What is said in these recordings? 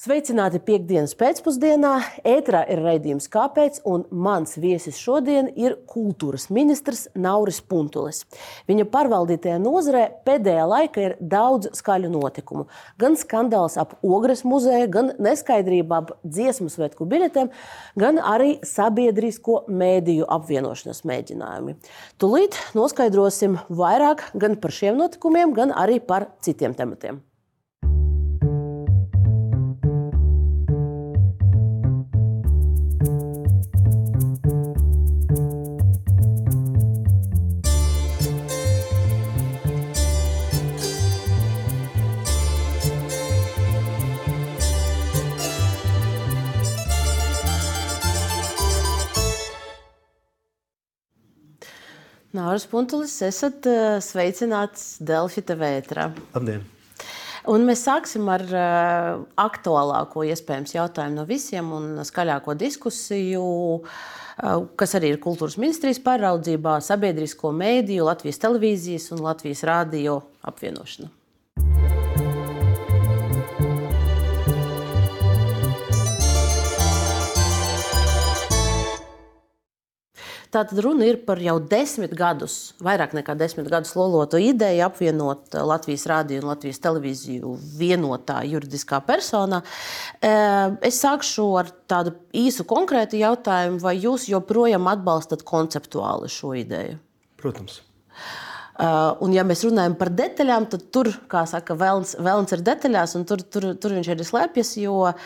Sveicināti piekdienas pēcpusdienā. Ētrā ir raidījums Kāpēc? Un mans viesis šodien ir kultūras ministrs Nauris Puntulis. Viņa pārvaldītajā nozarē pēdējā laikā ir daudz skaļu notikumu. Gan skandāls ap Ogres muzeju, gan neskaidrība ap dziesmu svētku biļetēm, gan arī sabiedrisko mēdīju apvienošanas mēģinājumi. Tūlīt noskaidrosim vairāk gan par šiem notikumiem, gan arī par citiem tematiem. Nāras Puntulis, esat eh, sveicināts Delfi TV. Labdien! Un mēs sāksim ar uh, aktuālāko iespējams jautājumu no visiem un skaļāko diskusiju, uh, kas arī ir kultūras ministrijas pāraudzībā, sabiedrisko mēdīju, Latvijas televīzijas un Latvijas rādio apvienošana. Tātad runa ir par jau desmit gadus, vairāk nekā desmit gadus lolotu ideju apvienot eh, Latvijas rādio un Latvijas televīziju vienotā juridiskā personā. Eh, es sākšu ar tādu īsu konkrētu jautājumu, vai jūs joprojām atbalstat konceptuāli šo ideju? Protams. Uh, un, ja mēs runājam par detaļām, tad tur, kā saka, vēlns, vēlns ir detaļās, un tur, tur, tur viņš arī slēpjas. Jo uh,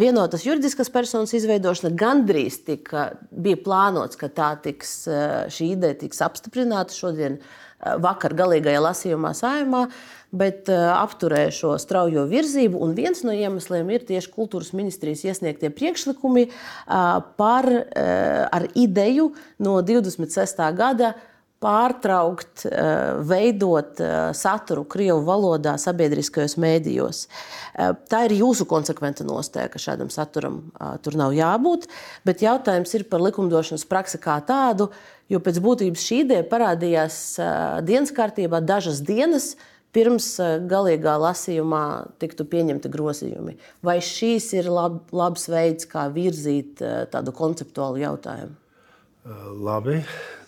vienotas juridiskas personas izveidošana gandrīz tika, bija plānots, ka tā tiks, uh, šī ideja tiks apstiprināta šodien, vakar galīgajā lasījumā saimā. Bet apturēja šo straujo virzību, un viens no iemesliem ir tieši kultūras ministrijas iesniegtie priekšlikumi par, ar ideju no 26. gada pārtraukt, eh, veidot eh, saturu Krievu valodā sabiedriskajos mēdījos. Eh, tā ir jūsu konsekventa nostāja, ka šādam saturam tur nav jābūt. Bet jautājums ir par likumdošanas praksi kā tādu, jo pēc būtības šī ideja parādījās dienas kārtībā dažas dienas. Pirms galīgā lasījumā tiktu pieņemti grozījumi. Vai šīs ir lab, labs veids, kā virzīt tādu konceptuālu jautājumu? Labi,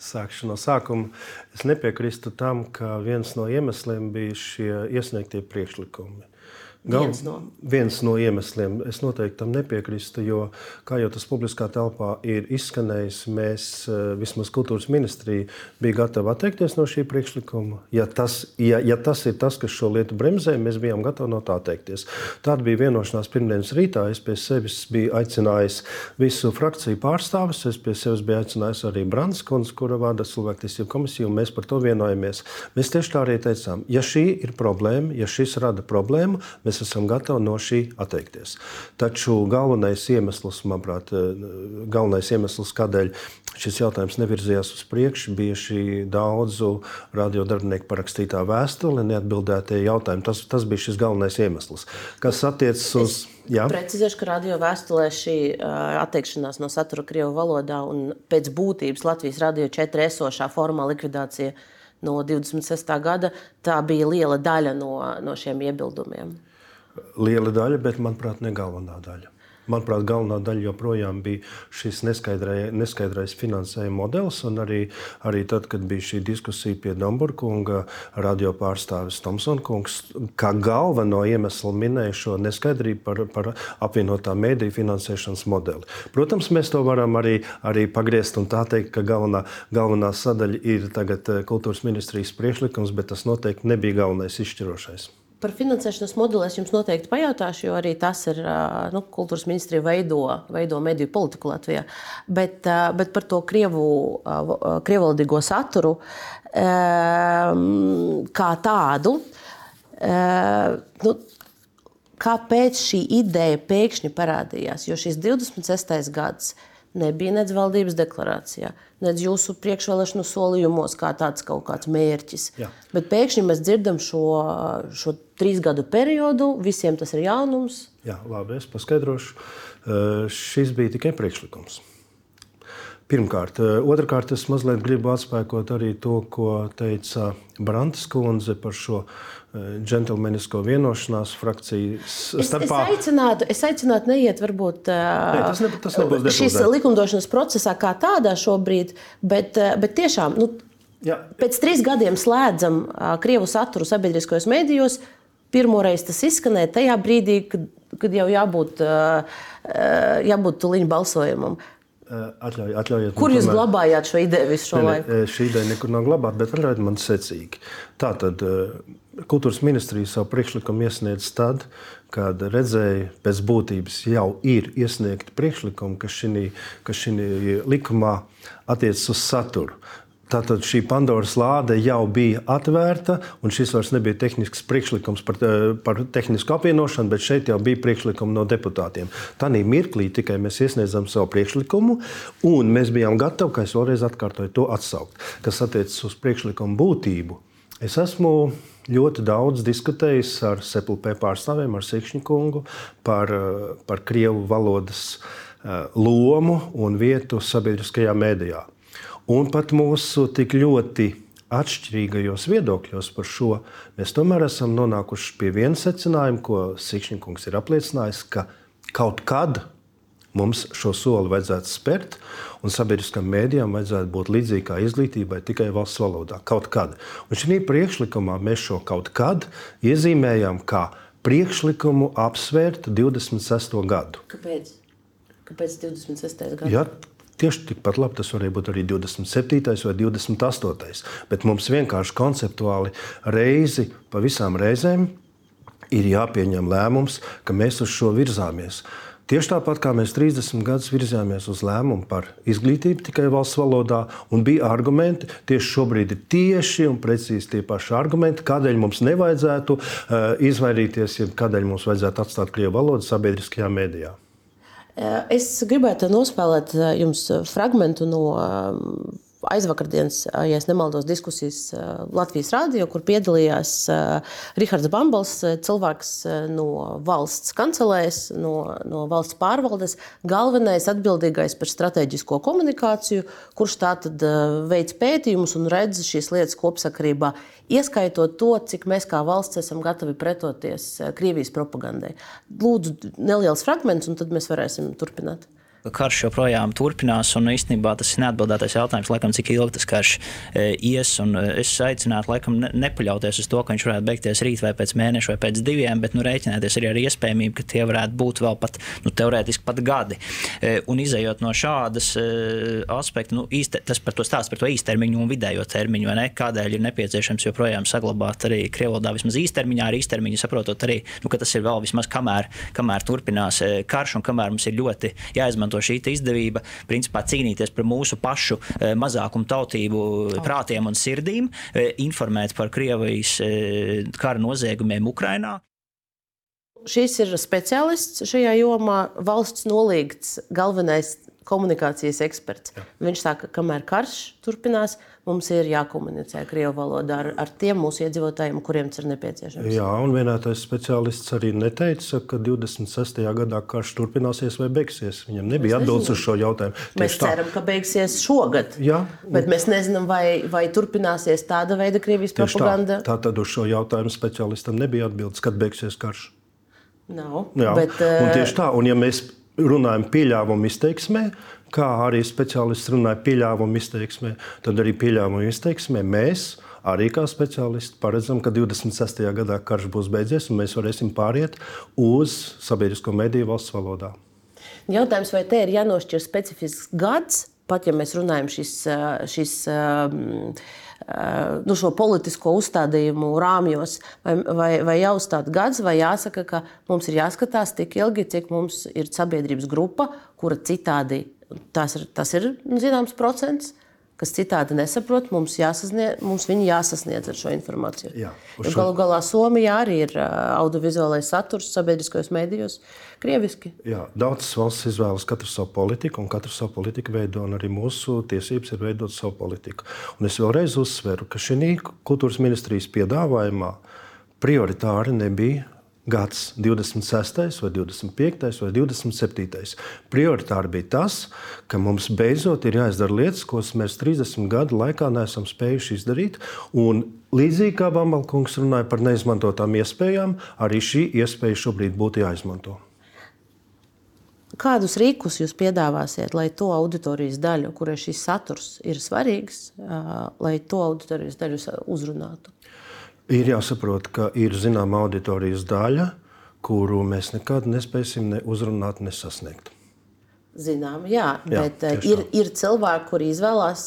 sākšu no sākuma. Es nepiekrītu tam, ka viens no iemesliem bija šie iesniegtie priekšlikumi. Gal, viens, no. viens no iemesliem. Es noteikti tam nepiekrītu, jo, kā jau tas publiskā telpā ir izskanējis, mēs, eh, vismaz kultūras ministrija, bija gatavi atteikties no šī priekšlikuma. Ja tas, ja, ja tas ir tas, kas šo lietu bremzē, mēs bijām gatavi no tā atteikties. Tāda bija vienošanās pirmdienas rītā. Es pie sevis biju aicinājis visu frakciju pārstāvis. Es pie sevis biju aicinājis arī Brandskundzi, kura vada cilvēktiesību komisiju, un mēs par to vienojamies. Mēs tieši tā arī teicām, ja šī ir problēma, ja šis rada problēmu, mēs mēs esam gatavi no šī atteikties. Taču galvenais iemesls, manuprāt, eh, galvenais iemesls, kādēļ šis jautājums nevirzījās uz priekšu, bija šī daudzu radiodarbinieku parakstītā vēstule, neatbildētie jautājumi. Tas, tas bija šis galvenais iemesls. Kas attiecas uz. Jā. Precizēšu, ka radio vēstulē šī uh, atteikšanās no satura Krievijas valodā un pēc būtības Latvijas radio 4 esošā formā likvidācija no 26. gada, tā bija liela daļa no, no šiem iebildumiem liela daļa, bet manuprāt, ne galvenā daļa. Manuprāt, galvenā daļa joprojām bija šis neskaidrais, neskaidrais finansējuma modelis. Arī, arī tad, kad bija šī diskusija pie Domburkunga, radio pārstāvis Tomsons, kā galveno iemeslu minēja šo neskaidrību par, par apvienotā mēdīju finansēšanas modeli. Protams, mēs to varam arī, arī pagriezt un tā teikt, ka galvenā, galvenā sadaļa ir tagad eh, kultūras ministrijas priekšlikums, bet tas noteikti nebija galvenais izšķirošais. Par finansēšanas modeli es jums noteikti pajautāšu, jo arī tas ir nu, kultūras ministrija veido, veido mediju politiku Latvijā. Bet, bet par to krievu, krievvalodīgo saturu kā tādu. Nu, kāpēc šī ideja pēkšņi parādījās? Jo šis 26. gads nebija nedz valdības deklarācijā, nedz jūsu priekšvēlēšanu solījumos, kā tāds kaut kāds mērķis. Jā. Bet pēkšņi mēs dzirdam šo, šo trīs gadu periodu, visiem tas ir jaunums. Jā, labi, es paskaidrošu. Uh, šis bija tikai priekšlikums. Pirmkārt, uh, otrkārt, es mazliet gribu atspēkot arī to, ko teica Brantas kundze par šo džentlmenisko vienošanās frakcijas starpā. Es, es, aicinātu, es aicinātu neiet varbūt ne, tas ne, tas nebūs šīs likumdošanas procesā kā tādā šobrīd, bet, bet tiešām nu, Jā. pēc trīs gadiem slēdzam Krievu saturu sabiedriskajos medijos. Pirmoreiz tas izskanēja tajā brīdī, kad, kad jau jābūt, jābūt tuliņu balsojumam. Atļauj, atļaujiet, Kur jūs tomēr... glabājāt šo ideju visu šo ne, laiku? Ne, šī ideja nekur nav glabāta, bet atļaujiet man secīgi. Tātad kultūras ministrija savu priekšlikumu iesniedz tad, kad redzēja, pēc būtības jau ir iesniegti priekšlikumi, kas šī likumā attiecas uz saturu. Tātad šī Pandoras lāde jau bija atvērta, un šis vairs nebija tehnisks priekšlikums par, par tehnisku apvienošanu, bet šeit jau bija priekšlikumi no deputātiem. Tanī mirklī tikai mēs iesniedzam savu priekšlikumu, un mēs bijām gatavi, kā es vēlreiz atkārtoju, to atsaukt. Kas attiecas uz priekšlikumu būtību, es esmu ļoti daudz diskutējis ar SEPLP pārstāvjiem, ar Sikšņu kungu par, par krievu valodas eh, lomu un vietu sabiedriskajā mēdījā. Un pat mūsu tik ļoti atšķirīgajos viedokļos par šo, mēs tomēr esam nonākuši pie viena secinājuma, ko Sikšņkungs ir apliecinājis, ka kaut kad mums šo soli vajadzētu spērt, un sabiedriskam mēdījam vajadzētu būt līdzīgai kā izglītībai tikai valsts valodā. Kaut kad. Un šī priekšlikumā mēs šo kaut kad iezīmējam kā priekšlikumu apsvērt 26. gadu. Kāpēc? Kāpēc 26. gadu? Ja, Tieši tikpat labi tas varēja būt arī 27. vai 28. Bet mums vienkārši konceptuāli reizi pa visām reizēm ir jāpieņem lēmums, ka mēs uz šo virzāmies. Tieši tāpat kā mēs 30 gadus virzījāmies uz lēmumu par izglītību tikai valsts valodā, un bija argumenti, tieši šobrīd ir tieši un precīzi tie paši argumenti, kādēļ mums nevajadzētu uh, izvairīties, ja kādēļ mums vajadzētu atstāt krievu valodu sabiedriskajā mēdījā. Es gribētu nospēlēt jums fragment no aizvakardienas, ja nemaldos, diskusijas Latvijas rādio, kur piedalījās Rihards Bambals, cilvēks no valsts kancelēs, no, no valsts pārvaldes, galvenais atbildīgais par strateģisko komunikāciju, kurš tātad veids pētījumus un redz šīs lietas kopsakarībā, ieskaitot to, cik mēs kā valsts esam gatavi pretoties Krievijas propagandai. Lūdzu, neliels fragments, un tad mēs varēsim turpināt karš joprojām turpinās, un īstenībā tas ir neatbildētais jautājums, laikam, cik ilgi tas karš e, ies. E, es aicinātu, laikam, ne, nepaļauties uz to, ka viņš varētu beigties rīt vai pēc mēneša vai pēc diviem, bet nu, rēķināties arī ar iespējamību, ka tie varētu būt vēl pat nu, teorētiski pat gadi. E, un izējot no šādas aspekta, nu, īste, tas par to stāsta par to īstermiņu un vidējo termiņu, ne, kādēļ ir nepieciešams joprojām saglabāt arī Krievlodā vismaz īstermiņā, ar īstermiņu saprotot arī, nu, ka tas ir vēl vismaz kamēr, kamēr turpinās karš un kamēr mums ir ļoti jāizmanto izmanto šī izdevība principā cīnīties par mūsu pašu eh, mazākumu tautību oh. prātiem un sirdīm, eh, informēt par Krievijas eh, kara noziegumiem Ukrajinā. Šis ir speciālists šajā jomā, valsts nolīgts galvenais komunikācijas eksperts. Jā. Viņš saka, ka kamēr karš turpinās, mums ir jākomunicē krievu valodā ar, ar tiem mūsu iedzīvotājiem, kuriem tas ir nepieciešams. Jā, un vienētais speciālists arī neteica, ka 26. gadā karš turpināsies vai beigsies. Viņam nebija atbildes uz šo jautājumu. Tieši mēs tā. ceram, ka beigsies šogad. Jā, bet mēs nezinām, vai, vai turpināsies tāda veida Krievijas Tieši propaganda. Tā. tā tad uz šo jautājumu speciālistam nebija atbildes, kad beigsies karš. Nav. Jā, bet, un tieši tā, un ja mēs runājam pieļāvumu izteiksmē, kā arī speciālists runāja pieļāvumu izteiksmē, tad arī pieļāvumu izteiksmē mēs. Arī kā speciālisti paredzam, ka 26. gadā karš būs beidzies, un mēs varēsim pāriet uz sabiedrisko mediju valsts valodā. Jautājums, vai te ir jānošķir specifisks gads, pat ja mēs runājam šis, šis um, nu, šo politisko uzstādījumu rāmjos, vai, vai, vai jāuzstāda gads, vai jāsaka, ka mums ir jāskatās tik ilgi, cik mums ir sabiedrības grupa, kura citādi tas ir, tas ir zināms procents kas citādi nesaprot, mums, mums viņi jāsasniedz ar šo informāciju. Jā, šo... Galu galā Somijā arī ir audiovizuālais saturs sabiedriskajos mēdījos, krieviski. Jā, daudzas valsts izvēlas katru savu politiku, un katru savu politiku veido, un arī mūsu tiesības ir veidot savu politiku. Un es vēlreiz uzsveru, ka šī kultūras ministrijas piedāvājumā prioritāri nebija gads, 26, vai 25, vai 27. Prioritāri bija tas, ka mums beidzot ir jāizdara lietas, ko mēs 30 gadu laikā neesam spējuši izdarīt. Līdzīgi kā Bambalkungs runāja par neizmantotām iespējām, arī šī iespēja šobrīd būtu jāizmanto. Kādus rīkus jūs piedāvāsiet, lai to auditorijas daļu, kurai šis saturs ir svarīgs, lai to auditorijas daļu uzrunātu? Ir jāsaprot, ka ir zināma auditorijas daļa, kuru mēs nekad nespēsim ne uzrunāt, ne sasniegt. Zinām, jā, jā, bet ir, ir cilvēki, kuri izvēlās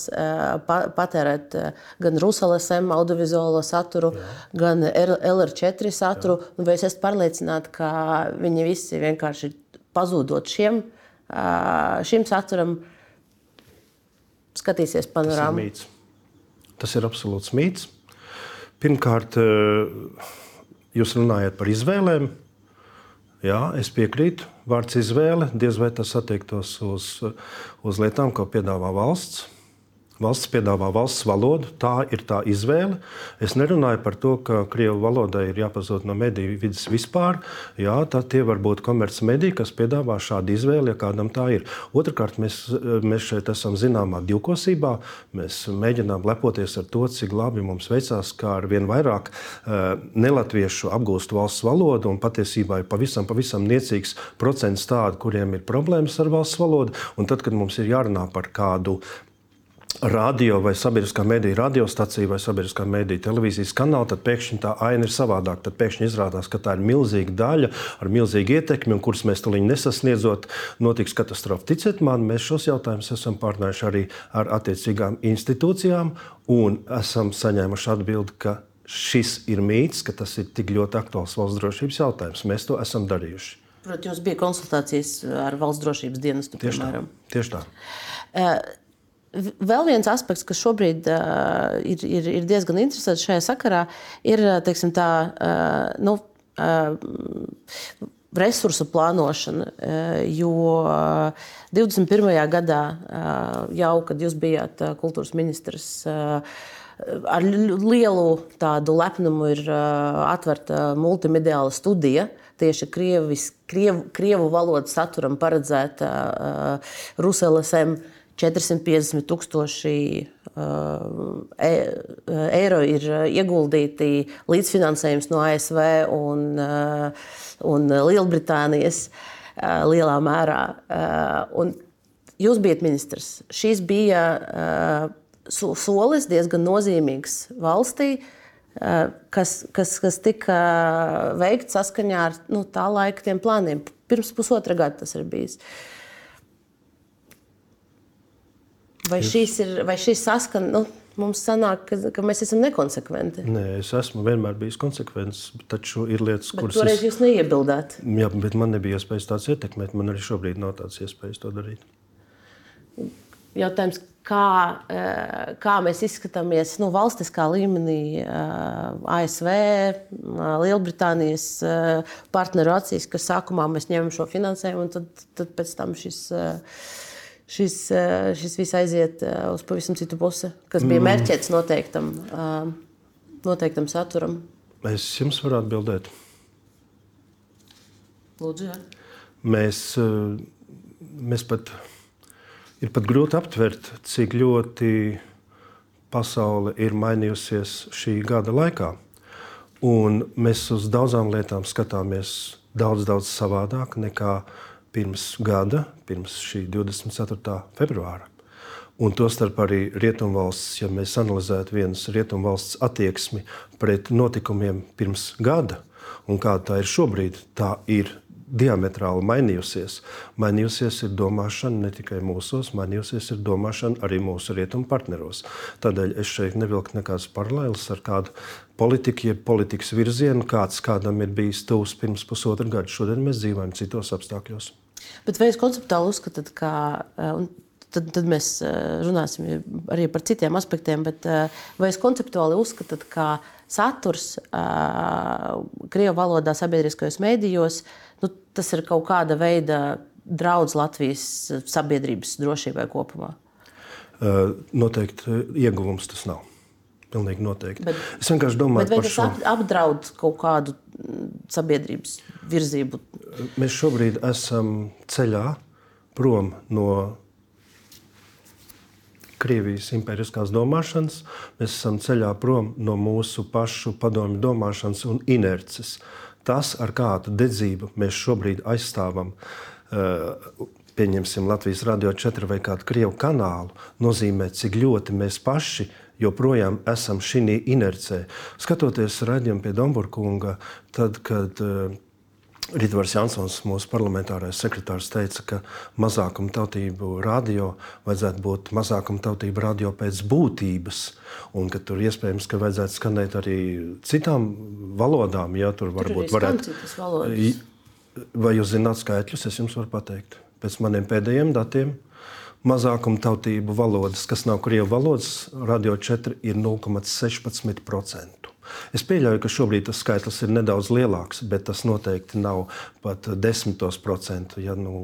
patērēt gan Rusalesem audiovizuālo saturu, jā. gan LR4 saturu. Vai es esmu pārliecināta, ka viņi visi vienkārši pazūdot šiem, šim saturam, skatīsies panorāmu? Tas ir, Tas ir absolūts mīts. Pirmkārt, jūs runājat par izvēlēm. Jā, es piekrītu. Vārds izvēle diez vai tas attiektos uz, uz lietām, ko piedāvā valsts. Valsts piedāvā valsts valodu, tā ir tā izvēle. Es nerunāju par to, ka krievu valodai ir jāpazūd no mediju vidas vispār. Jā, tad tie var būt komerci mediji, kas piedāvā šādu izvēli, ja kādam tā ir. Otrakārt, mēs, mēs šeit esam zināmā divkosībā. Mēs mēģinām lepoties ar to, cik labi mums veicās, kā ar vien vairāk uh, nelatviešu apgūst valsts valodu. Patiesībā ir pavisam, pavisam niecīgs procents tādu, kuriem ir problēmas ar valsts valodu. Un tad, kad mums ir jārunā par kādu radio vai sabiedriskā mediju radiostacija vai sabiedriskā mediju televīzijas kanāla, tad pēkšņi tā aina ir savādāka. Tad pēkšņi izrādās, ka tā ir milzīga daļa ar milzīgu ietekmi, un kuras mēs tuliņi nesasniedzot, notiks katastrofa. Ticiet man, mēs šos jautājumus esam pārnājuši arī ar attiecīgām institūcijām, un esam saņēmuši atbildi, ka šis ir mīts, ka tas ir tik ļoti aktuāls valsts drošības jautājums. Mēs to esam darījuši. Protams, jums bija konsultācijas ar valsts drošības dienestu. Tieši tā. Tieši tā. Uh, Vēl viens aspekts, kas šobrīd uh, ir, ir, ir diezgan interesants šajā sakarā, ir teiksim, tā, uh, nu, uh, resursu plānošana. Uh, jo uh, 21. gadā, uh, jau kad jūs bijāt uh, kultūras ministrs, uh, ar lielu tādu lepnumu ir uh, atvērta multimediāla studija. Tieši krievis, krievu, krievu valodas saturam paredzēta uh, Ruselasem. Uh, 450 tūkstoši uh, e, eiro ir ieguldīti līdzfinansējums no ASV un, uh, un Lielbritānijas uh, lielā mērā. Un jūs bijat ministrs. Šis bija solis diezgan nozīmīgs valstī. Kas, kas, kas tika veikts saskaņā ar nu, tā laika plāniem. Pirms pusotra gada tas ir bijis. Uh, Vai šis, ir, vai šis saskan? Nu, mums sanāk, ka, ka mēs esam nekonsekventi. Nē, es esmu vienmēr bijis konsekvents, taču ir lietas, bet kuras. Toreiz es... jūs neiebildāt. Jā, bet man nebija iespējas tāds ietekmēt. Man arī šobrīd nav tāds iespējas to darīt. Jautājums, kā, eh, kā mēs izskatāmies nu, valstiskā līmenī, eh, ASV, eh, Lielbritānijas partneru acīs, ka sākumā mēs ņemam šo finansējumu, un tad, tad pēc tam šis šis, eh, šis viss aiziet eh, uz pavisam citu pusi, kas bija mm. mērķēts noteiktam, eh, noteiktam saturam. Es jums varu atbildēt. Lūdzu, jā. Mēs, mēs pat, ir pat grūti aptvert, cik ļoti pasaule ir mainījusies šī gada laikā. Un mēs uz daudzām lietām skatāmies daudz, daudz savādāk nekā uh, pirms gada, pirms šī 24. februāra. Un tostarp arī rietumvalsts, ja mēs analizētu vienas rietumvalsts attieksmi pret notikumiem pirms gada un kāda tā ir šobrīd, tā ir diametrāli mainījusies. Mainījusies ir domāšana ne tikai mūsos, mainījusies ir domāšana arī mūsu rietumu partneros. Tādēļ es šeit nevilku nekādas paralēlas ar kādu politiku, jeb politikas virzienu, kāds kādam ir bijis tuvs pirms pusotra gada. Šodien mēs dzīvojam citos apstākļos. Bet vai jūs konceptuāli uzskatāt, ka tad, tad mēs runāsim arī par citiem aspektiem, bet vai jūs konceptuāli uzskatāt, ka saturs Krievijas valodā sabiedriskajos mēdījos nu, tas ir kaut kāda veida draudz Latvijas sabiedrības drošībai kopumā? Noteikti ieguvums tas nav. Pilnīgi noteikti. Bet, es vienkārši domāju, vai tas šo... apdraud kaut kādu sabiedrības virzību? Mēs šobrīd esam ceļā prom no Krievijas impēriskās domāšanas, mēs esam ceļā prom no mūsu pašu padomju domāšanas un inerces. Tas, ar kādu dedzību mēs šobrīd aizstāvam, uh, pieņemsim Latvijas radio 4 vai kādu krievu kanālu, nozīmē, cik ļoti mēs paši joprojām esam šī inercē. Skatoties raidījumu pie Domburkunga, tad, kad Ritvars Jansons, mūsu parlamentārais sekretārs, teica, ka mazākuma tautību radio vajadzētu būt mazākuma tautību radio pēc būtības, un ka tur iespējams, ka vajadzētu skanēt arī citām valodām. Ja tur varbūt tur varētu būt. Vai jūs zināt skaitļus? Es jums varu pateikt. Pēc maniem pēdējiem datiem mazākuma tautību valodas, kas nav krievu valodas, radio 4 ir 0,16%. Es pieļauju, ka šobrīd tas skaitlis ir nedaudz lielāks, bet tas noteikti nav pat desmitos procentu. Ja, nu,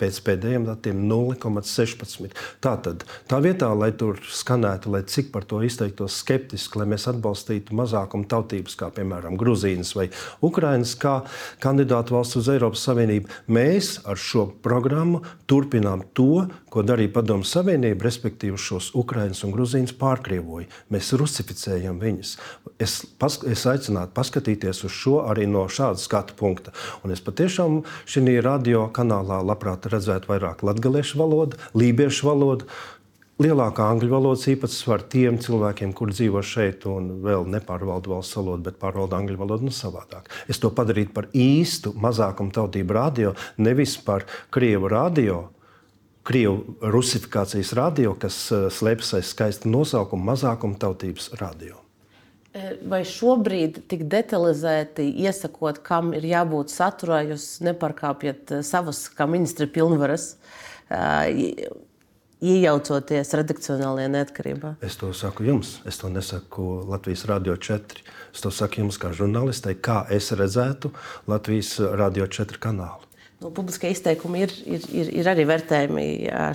pēc pēdējiem datiem 0,16. Tātad, tā vietā, lai tur skanētu, lai cik par to izteiktos skeptiski, lai mēs atbalstītu mazākumu tautības, kā piemēram Gruzīnas vai Ukrainas, kā kandidātu valsts uz Eiropas Savienību, mēs ar šo programmu turpinām to, ko darīja Padomu Savienība, respektīvi šos Ukraiņus un Gruzīņus pārkrievoja. Mēs rusificējam viņus. Es, pas, es aicinātu paskatīties uz šo arī no šāda skatu punkta. Un es patiešām šajā radio kanālā labprāt redzētu vairāk latviešu valodu, lībiešu valodu. Lielākā angļu valodas īpatsvara tiem cilvēkiem, kur dzīvo šeit un vēl nepārvalda valsts valodu, bet pārvalda angļu valodu, nu savādāk. Es to padarītu par īstu mazākumu tautību radio, nevis par krievu radio, Krievu rusifikācijas radio, kas eh, slēpjas aiz skaista nosaukuma mazākuma tautības radio. E, vai šobrīd tik detalizēti iesakot, kam ir jābūt saturā, jūs nepārkāpjat eh, savas kā ministra pilnvaras, eh, iejaucoties redakcionālajā neatkarībā? Es to saku jums, es to nesaku Latvijas Rādio 4. Es to saku jums kā žurnālistai, kā es redzētu Latvijas Rādio 4 kanālu nu, publiskie izteikumi ir, ir, ir, ir arī vērtējami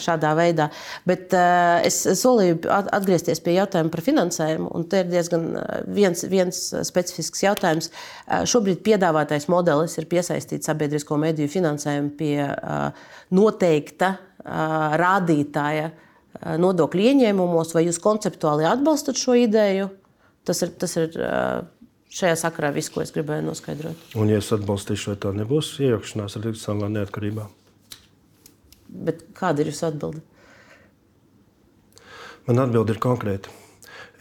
šādā veidā. Bet uh, es solīju atgriezties pie jautājuma par finansējumu, te ir diezgan viens, viens specifisks jautājums. Uh, šobrīd piedāvātais modelis ir piesaistīt sabiedrisko mediju finansējumu pie uh, noteikta uh, rādītāja uh, nodokļu ieņēmumos, vai jūs konceptuāli atbalstat šo ideju? Tas ir, tas ir uh, Šajā sakarā viss, ko es gribēju noskaidrot. Un, ja es atbalstīšu, vai tā nebūs iejaukšanās reliģiskā neatkarībā? Bet kāda ir jūsu atbilde? Man atbilde ir konkrēta.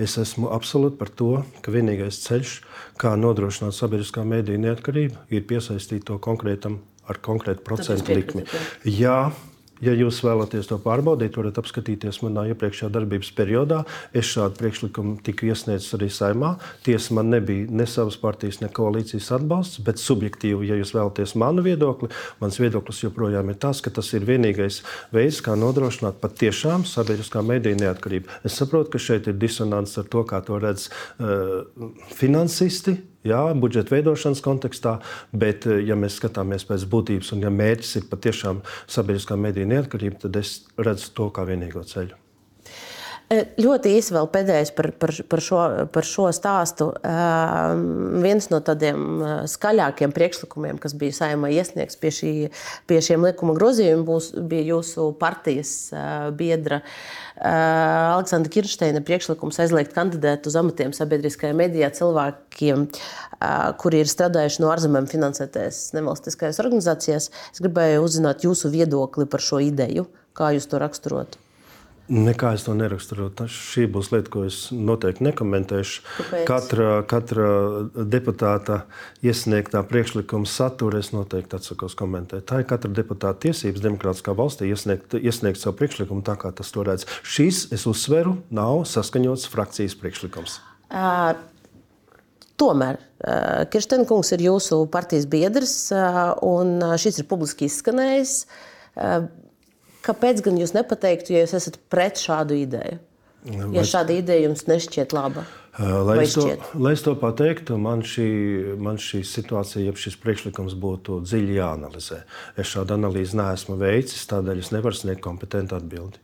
Es esmu absolūti par to, ka vienīgais ceļš, kā nodrošināt sabiedriskā mēdīņa neatkarību, ir piesaistīt to konkrētam ar konkrētu procentu likmi. Jā, Ja jūs vēlaties to pārbaudīt, varat apskatīties manā iepriekšējā darbības periodā. Es šādu priekšlikumu tiku iesniedzis arī saimā. Tiesa man nebija ne savas partijas, ne koalīcijas atbalsts, bet subjektīvi, ja jūs vēlaties manu viedokli, mans viedoklis joprojām ir tas, ka tas ir vienīgais veids, kā nodrošināt patiešām sabiedriskā mediju neatkarību. Es saprotu, ka šeit ir disonance ar to, kā to redz uh, finansisti jā, budžeta veidošanas kontekstā, bet, eh, ja mēs skatāmies pēc būtības un ja mērķis ir patiešām sabiedriskā mediju neatkarība, tad es redzu to kā vienīgo ceļu. Ļoti īsi vēl pēdējais par, par, par, šo, par šo stāstu. Viens no tādiem skaļākiem priekšlikumiem, kas bija saimā iesniegts pie, šī, pie šiem likuma grozījumiem, būs, bija jūsu partijas biedra Aleksandra Kirsteina priekšlikums aizliegt kandidēt uz amatiem sabiedriskajā medijā cilvēkiem, kuri ir strādājuši no ārzemēm finansētās nevalstiskajās organizācijās. Es gribēju uzzināt jūsu viedokli par šo ideju, kā jūs to raksturotu. Nekā es to neraksturotu. Šī būs lieta, ko es noteikti nekomentēšu. Kāpēc? Katra, katra deputāta iesniegtā priekšlikuma satura es noteikti atsakos komentēt. Tā ir katra deputāta tiesības demokrātiskā valstī iesniegt, iesniegt savu priekšlikumu tā, kā tas to redz. Šis, es uzsveru, nav saskaņots frakcijas priekšlikums. Uh. Tomēr Kirstenkungs ir jūsu partijas biedrs, un šis ir publiski izskanējis. Kāpēc gan jūs nepateiktu, ja jūs esat pret šādu ideju? Vai... Ja šāda ideja jums nešķiet laba? Lai es, to, lai es to pateiktu, man šī, man šī situācija, ja šis priekšlikums būtu dziļi jāanalizē. Es šādu analīzi neesmu veicis, tādēļ es nevaru sniegt kompetentu atbildi.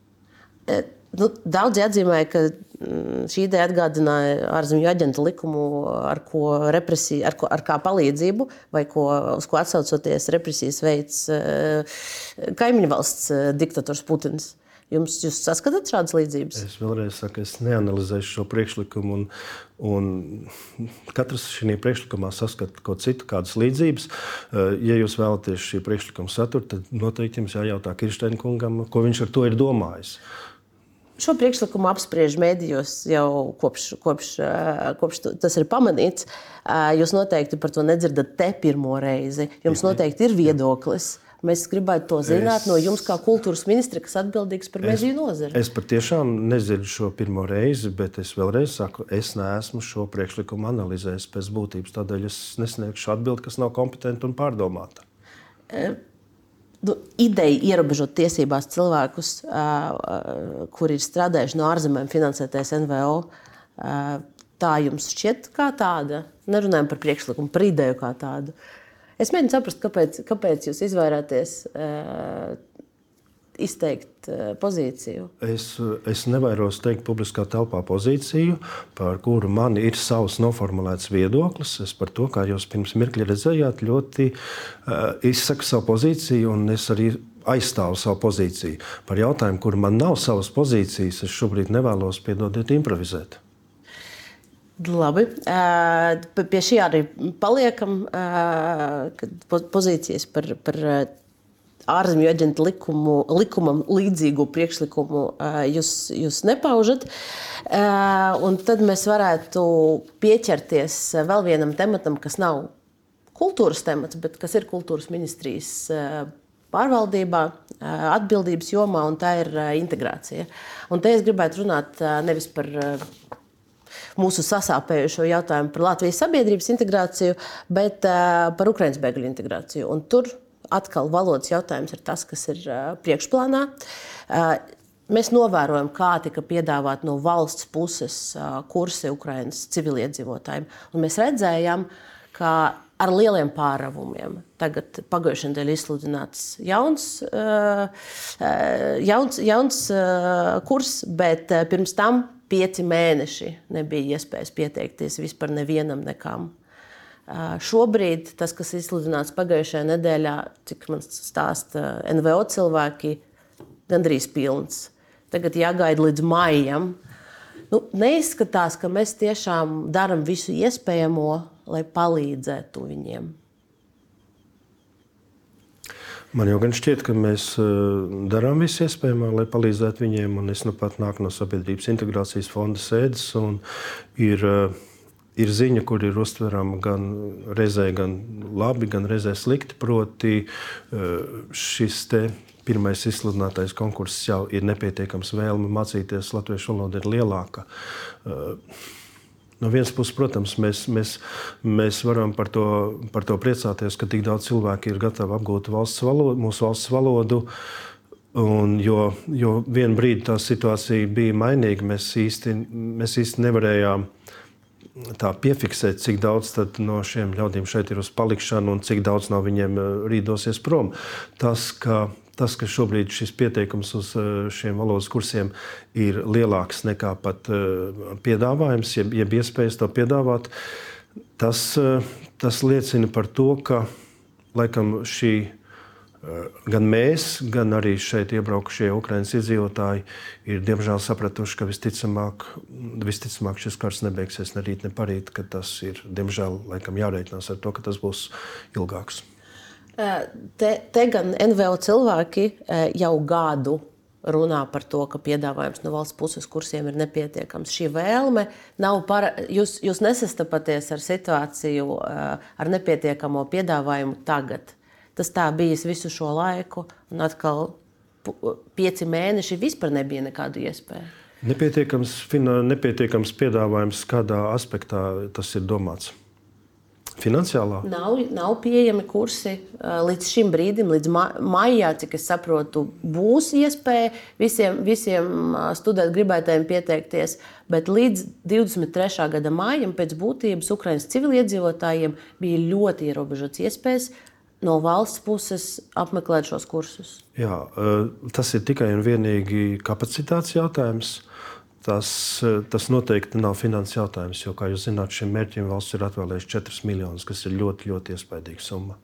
Nu, daudzi atzīmēja, ka mm, šī ideja atgādināja ārzemju aģentu likumu, ar ko represija, ar, ko, ar palīdzību, vai ko, uz ko atsaucoties represijas veids eh, kaimiņu valsts eh, diktators Putins. Jums, jūs saskatāt šādas līdzības? Es vēlreiz saku, es neanalizēšu šo priekšlikumu. Un, un katrs šajā priekšlikumā saskata kaut citu, kādas līdzības. Eh, ja jūs vēlaties šī priekšlikuma saturu, tad noteikti jums jājautā Kirsteina kungam, ko viņš ar to ir domājis. Šo priekšlikumu apspriež mēdījos jau kopš, kopš, eh, kopš tas ir pamanīts. Eh, jūs noteikti par to nedzirdat te pirmo reizi. Jums mhm. noteikti ir viedoklis. Mēs gribētu to zināt es, no jums, kā kultūras ministra, kas atbildīgs par mediju nozari. Es patiešām nezinu šo pirmo reizi, bet es vēlreiz saku, es neesmu šo priekšlikumu analizējis pēc būtības. Tādēļ es nesniegšu atbildi, kas nav kompetenta un pārdomāta. E, nu, ideja ierobežot tiesībās cilvēkus, uh, kuri ir strādājuši no ārzemēm, finansēties NVO. Uh, tā jums šķiet kā tāda? Nerunājam par priekšlikumu, par ideju kā tādu. Es mēģinu saprast, kāpēc, kāpēc jūs izvairāties uh, izteikt uh, pozīciju. Es, es nevairos teikt publiskā telpā pozīciju, par kuru man ir savs noformulēts viedoklis. Es par to, kā jūs pirms mirkļa redzējāt, ļoti uh, izsaku savu pozīciju, un es arī aizstāvu savu pozīciju. Par jautājumu, kur man nav savas pozīcijas, es šobrīd nevēlos piedodiet improvizēt. Labi. Pie šī arī paliekam. Pozīcijas par, par ārzemju aģentu likumu, likumam līdzīgu priekšlikumu jūs, jūs nepaužat. Un tad mēs varētu pieķerties vēl vienam tematam, kas nav kultūras temats, bet kas ir kultūras ministrijas pārvaldībā, atbildības jomā, un tā ir integrācija. Un te es gribētu runāt nevis par mūsu sasāpējušo jautājumu par Latvijas sabiedrības integrāciju, bet par Ukraiņas bēgļu integrāciju. Un tur atkal valodas jautājums ir tas, kas ir priekšplānā. Mēs novērojam, kā tika piedāvāti no valsts puses kursi Ukraiņas civiliedzīvotājiem. Un mēs redzējām, ka ar lieliem pāravumiem. Tagad pagājušajā nedēļā izsludināts jauns, jauns, jauns kurs, bet pirms tam pieci mēneši nebija iespējas pieteikties vispār nevienam nekam. Šobrīd tas, kas izsludināts pagājušajā nedēļā, cik man stāsta NVO cilvēki, gandrīz pilns. Tagad jāgaida līdz maijam. Nu, neizskatās, ka mēs tiešām darām visu iespējamo, lai palīdzētu viņiem. Man jau gan šķiet, ka mēs darām visu iespējamo, lai palīdzētu viņiem. Es nu pat nāku no Sabiedrības integrācijas fonda sēdes. Ir, eh, ir ziņa, kur ir uztverama gan reizē gan labi, gan reizē slikti. Proti, eh, šis pirmais izsludinātais konkurss jau ir nepietiekams. Vēlme mācīties latviešu valodu ir lielāka. No vienas puses, protams, mēs, mēs, mēs varam par to, par to priecāties, ka tik daudz cilvēku ir gatavi apgūt valsts valodu, mūsu valsts valodu. Un, jo, jo vienā brīdī tā situācija bija mainīga, mēs īsti, mēs īsti nevarējām tā piefiksēt, cik daudz no šiem ļaudīm šeit ir uz palikšanu un cik daudz no viņiem eh, rīt dosies prom. Tas, ka tas, ka šobrīd šis pieteikums uz eh, šiem valodas kursiem ir lielāks nekā pat eh, piedāvājums, jeb, jeb iespējas to piedāvāt, tas, tas liecina par to, ka laikam šī. Gan mēs, gan arī šeit iebraukušie Ukraiņas iedzīvotāji ir diemžēl sapratuši, ka visticamāk, visticamāk šis karš nebeigsies ne rīt, ne parīt, ka tas ir diemžēl laikam jārēķinās ar to, ka tas būs ilgāks. Te, te gan NVO cilvēki jau gadu runā par to, ka piedāvājums no valsts puses kursiem ir nepietiekams. Šī vēlme nav para, jūs, jūs nesastapaties ar situāciju, ar nepietiekamo piedāvājumu tagad. Tas tā bijis visu šo laiku, un atkal pieci mēneši vispār nebija nekādu iespēju. Nepietiekams, nepietiekams piedāvājums, kādā aspektā tas ir domāts. Finansiālā? Nav, nav pieejami kursi līdz šim brīdim, līdz ma maijā, cik es saprotu, būs iespēja visiem, visiem studēt gribētājiem pieteikties. Bet līdz 23. gada maijam pēc būtības Ukraiņas civiliedzīvotājiem bija ļoti ierobežots iespējas no valsts puses apmeklēt šos kursus. Jā, tas ir tikai un vienīgi kapacitātes jautājums. Tas, tas noteikti nav finanses jautājums, jo, kā jūs zināt, šim mērķim valsts ir atvēlējusi 4 miljonus, kas ir ļoti, ļoti iespaidīga summa.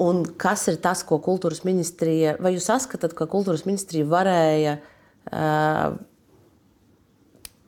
Un kas ir tas, ko kultūras ministrija, vai jūs saskatāt, ka kultūras ministrija varēja uh,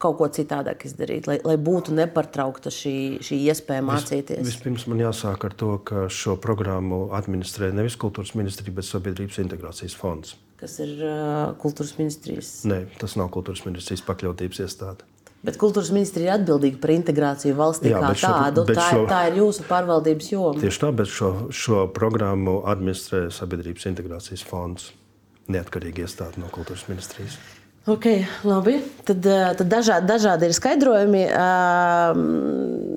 kaut ko citādāk izdarīt, lai, lai būtu nepārtraukta šī, šī iespēja mācīties? Vis, vispirms man jāsāk ar to, ka šo programmu administrē nevis kultūras ministrija, bet Sabiedrības integrācijas fonds. Kas ir uh, kultūras ministrijas? Nē, tas nav kultūras ministrijas pakļautības iestāde. Bet kultūras ministrija ir atbildīga par integrāciju valstī Jā, kā šo, tādu. Tā, šo, tā ir jūsu pārvaldības joma. Tieši tā, bet šo, šo programmu administrē Sabiedrības integrācijas fonds, neatkarīgi iestāde no kultūras ministrijas. Okay, labi, tad, eh, tad dažādi, dažādi ir skaidrojumi. Uh,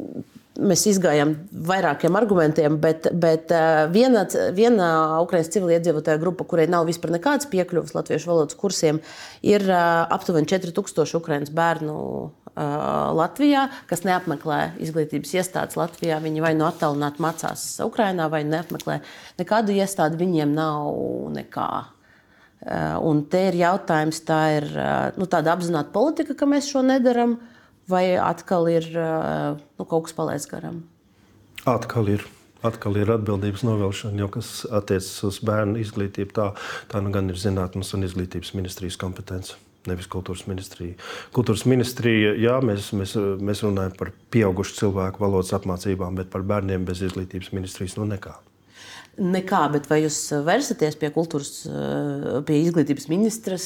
mēs izgājām vairākiem argumentiem, bet, bet eh, viena, viena Ukraiņas civiliedzīvotāja grupa, kurai nav vispār nekādas piekļuves latviešu valodas kursiem, ir eh, aptuveni 4000 Ukraiņas bērnu eh, Latvijā, kas neapmeklē izglītības iestādes Latvijā. Viņi vai nu attālināti mācās Ukrajinā, vai neapmeklē nekādu iestādi, viņiem nav nekā. Un te ir jautājums, tā ir nu, tāda apzināta politika, ka mēs šo nedaram. Vai atkal ir nu, kaut kas palaists garām? Atkal ir. Atkal ir atbildības novelšana, jo kas attiecas uz bērnu izglītību, tā, tā nu gan ir zinātnes un izglītības ministrijas kompetence. Nevis kultūras ministrija. Kultūras ministrija, jā, mēs, mēs, mēs runājam par pieaugušu cilvēku valodas apmācībām, bet par bērniem bez izglītības ministrijas nu nekā. Nekā, bet vai jūs versities pie kultūras, pie izglītības ministras,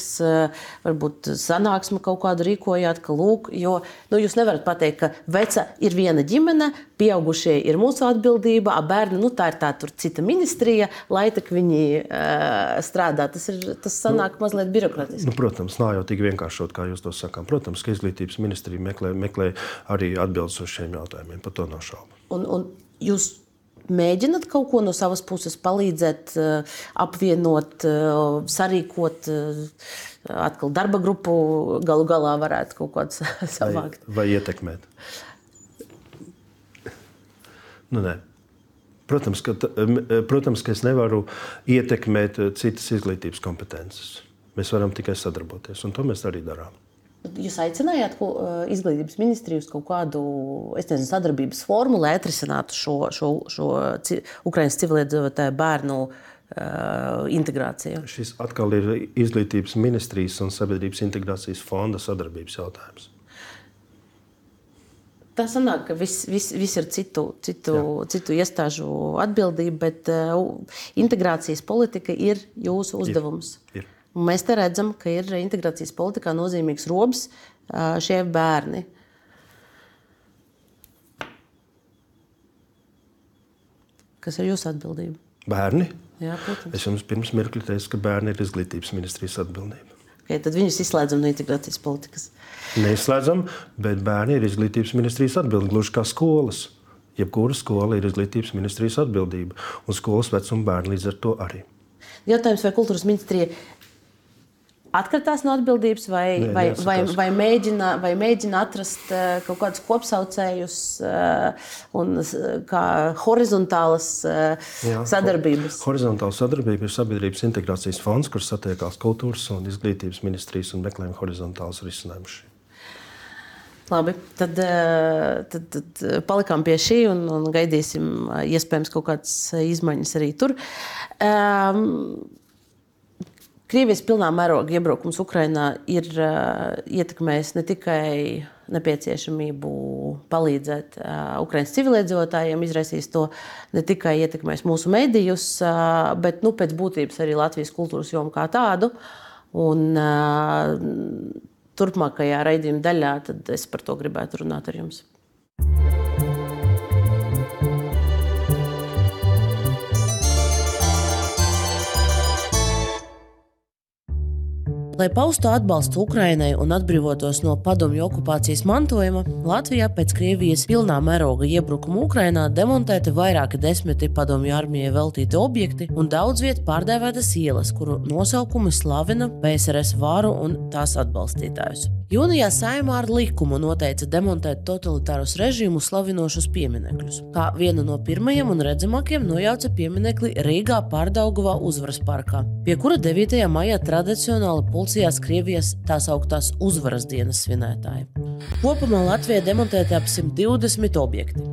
varbūt sanāksmi kaut kādu rīkojāt, ka lūk, jo nu, jūs nevarat pateikt, ka veca ir viena ģimene, pieaugušie ir mūsu atbildība, a bērni, nu tā ir tā tur cita ministrija, lai tak viņi uh, strādā. Tas, ir, tas sanāk nu, mazliet birokrātiski. Nu, protams, nav jau tik vienkāršot, kā jūs to sakām. Protams, ka izglītības ministrija meklē, meklē arī atbildes uz šiem jautājumiem, par to nav šaubu. Un, un jūs mēģināt kaut ko no savas puses palīdzēt, eh, apvienot, eh, sarīkot, eh, atkal darba grupu, galu galā varētu kaut kāds savākt. Vai, vai ietekmēt? Nu, nē. Protams ka, protams, ka es nevaru ietekmēt citas izglītības kompetences. Mēs varam tikai sadarboties, un to mēs arī darām. Jūs aicinājāt ko, izglītības ministriju uz kaut kādu nezinu, sadarbības formu, lai atrisinātu šo, šo, šo Ukraiņas civiliedzīvotāju bērnu uh, integrāciju? Šis atkal ir izglītības ministrijas un sabiedrības integrācijas fonda sadarbības jautājums. Tā sanāk, ka viss vis, vis ir citu, citu, Jā. citu iestāžu atbildība, bet uh, integrācijas politika ir jūsu uzdevums. Ir, ir. Un mēs te redzam, ka ir integrācijas politikā nozīmīgs robs šie bērni. Kas ir jūsu atbildība? Bērni? Jā, protams. Es jums pirms mirkļa teicu, ka bērni ir izglītības ministrijas atbildība. Okay, tad viņus izslēdzam no integrācijas politikas. Neizslēdzam, bet bērni ir izglītības ministrijas atbildība, gluži kā skolas. Jebkura skola ir izglītības ministrijas atbildība, un skolas vecuma bērni līdz ar to arī. Jautājums, vai kultūras ministrija atkritās no atbildības, vai, Nē, vai, vai, vai, mēģina, vai mēģina atrast uh, kaut kādus kopsaucējus uh, un kā horizontālas uh, Jā, sadarbības. Horizontāla sadarbība ir sabiedrības integrācijas fonds, kurš satiekās kultūras un izglītības ministrijas un meklējam horizontālus risinājumus. Labi, tad, tad, tad palikām pie šī un, un gaidīsim, iespējams, kaut kādas izmaiņas arī tur. Um, Krievijas pilnā mēroga iebraukums Ukrajinā ir uh, ietekmējis ne tikai nepieciešamību palīdzēt uh, Ukraiņas civiliedzīvotājiem, izraisījis to ne tikai ietekmēs mūsu medijus, uh, bet nu, pēc būtības arī Latvijas kultūras jomu kā tādu. Un, uh, turpmākajā raidījuma daļā es par to gribētu runāt ar jums. Lai paustu atbalstu Ukrainai un atbrīvotos no padomju okupācijas mantojuma, Latvijā pēc Krievijas pilnā mēroga iebrukuma Ukrainā demontēti vairāki desmiti padomju armijai veltīti objekti un daudz vietā pārdēvētas ielas, kuru nosaukumi slavina PSRS varu un tās atbalstītājus. Jūnijā saimā ar likumu noteica demontēt totalitārus režīmus slavinošus pieminekļus. Kā vienu no pirmajiem un redzamākajiem nojauca pieminekli Rīgā Pārdaugavā uzvaras parkā, pie kura 9. maijā tradicionāli pulcījās Krievijas tās augtās uzvaras dienas svinētāji. Kopumā Latvijā demontēti ap 120 objekti.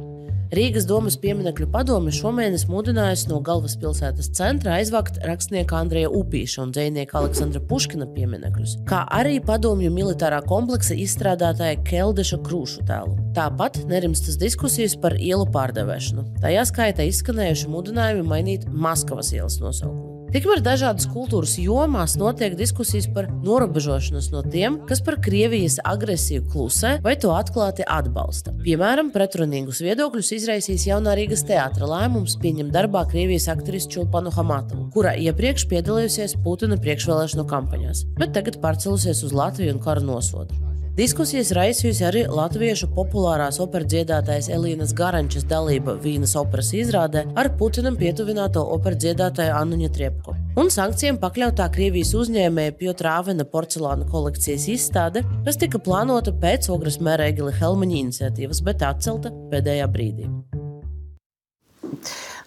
Rīgas domas pieminiektu padome šomēnes mudinājusi no galvaspilsētas centra aizvākt rakstnieka Andreja Upīša un dzinieka Aleksandra Puškina pieminekļus, kā arī padomju militārā kompleksa izstrādātāja Keldeša krūšu tēlu. Tāpat nerimstas diskusijas par ielu pārdevēšanu. Tajā skaitā izskanējuši mudinājumi mainīt Maskavas ielas nosaukumu. Tikmēr dažādas kultūras jomās notiek diskusijas par norobežošanos no tiem, kas par Krievijas agresiju klusē vai to atklāti atbalsta. Piemēram, pretrunīgus viedokļus izraisīs jaunā Rīgas teātra lēmums pieņemt darbā Krievijas aktrisi Čulpanu Hamatovu, kura iepriekš piedalījusies Putina priekšvēlēšanu kampaņās, bet tagad pārcelusies uz Latviju un kara nosodu. Diskusijas raisījusi arī latviešu populārās operas dziedātājas Elīnas Garančas dalība Vīnas operas izrādē ar Putinam pietuvināto operas dziedātāju Annu Triepko. Un sankcijām pakļautā Krievijas uzņēmēja Piotra Avena porcelāna kolekcijas izstāde, kas tika plānota pēc Ogres mēra Egila Helmaņa iniciatīvas, bet atcelta pēdējā brīdī.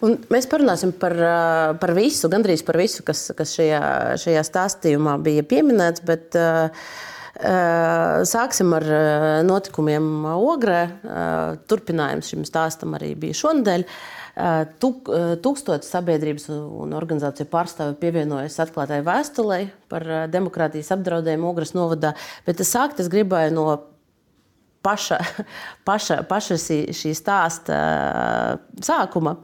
Un mēs parunāsim par, par visu, gandrīz par visu, kas, kas šajā, šajā stāstījumā bija pieminēts. Bet, uh, sāksim ar eh, notikumiem Ogrē. Eh, turpinājums šim stāstam arī bija šonadēļ. Tūkstotis sabiedrības un organizāciju pārstāvju pievienojas atklātai vēstulei par demokrātijas apdraudējumu Ogres novadā. Bet es sākt es gribēju no paša, paša, paša šī, stāsta sākuma.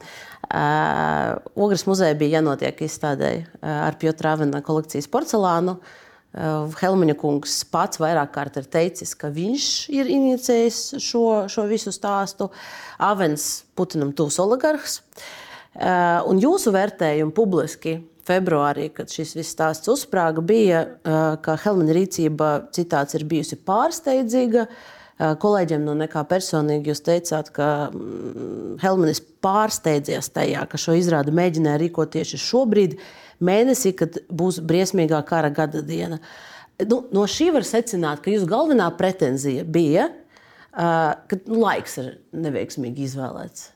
Ogres muzeja bija jānotiek izstādēji ar Piotra Avena kolekcijas porcelānu. Uh, Eh, Helmiņa kungs pats vairāk kārt ir teicis, ka viņš ir inicijējis šo, šo visu stāstu. Avens Putinam tuvs oligarhs. Eh, un jūsu vērtējumi publiski februārī, kad šis viss stāsts uzsprāga, bija, eh, ka Helmiņa rīcība citāts ir bijusi pārsteidzīga. Kolēģiem no nekā personīgi jūs teicāt, ka mm, Helminis pārsteidzies tajā, ka šo izrādi mēģināja rīkot tieši šobrīd, mēnesī, kad būs briesmīgā kara gada diena. Nu, no šī var secināt, ka jūsu galvenā pretenzija bija, uh, ka nu, laiks ir neveiksmīgi izvēlēts.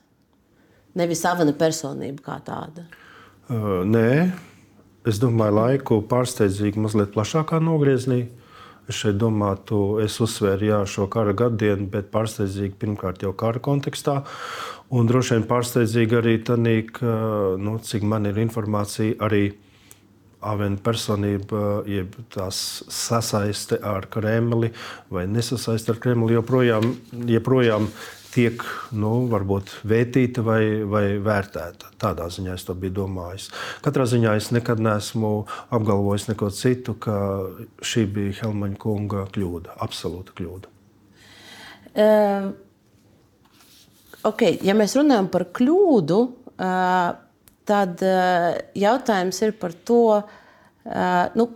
Nevis savana personība kā tāda. Uh, nē, es domāju, laiku pārsteidzīgi mazliet plašākā nogriezienī. Šeit domāju, es uzsvēru jā, šo kara gadienu, bet pārsteidzīgi pirmkārt jau kara kontekstā. Un droši vien pārsteidzīgi arī tas, nu, cik man ir informācija, arī Avena personība, jeb tās sasaiste ar Kremli vai nesasaiste ar Kremli, joprojām, joprojām tiek nu, varbūt vērtīta vai, vai vērtēta. Tādā ziņā es to biju domājis. Katrā ziņā es nekad neesmu apgalvojis neko citu, ka šī bija Helmaņa kunga kļūda, absolūta kļūda. Uh okay, ja mēs runājam par kļūdu, tad jautājums ir par to, nu,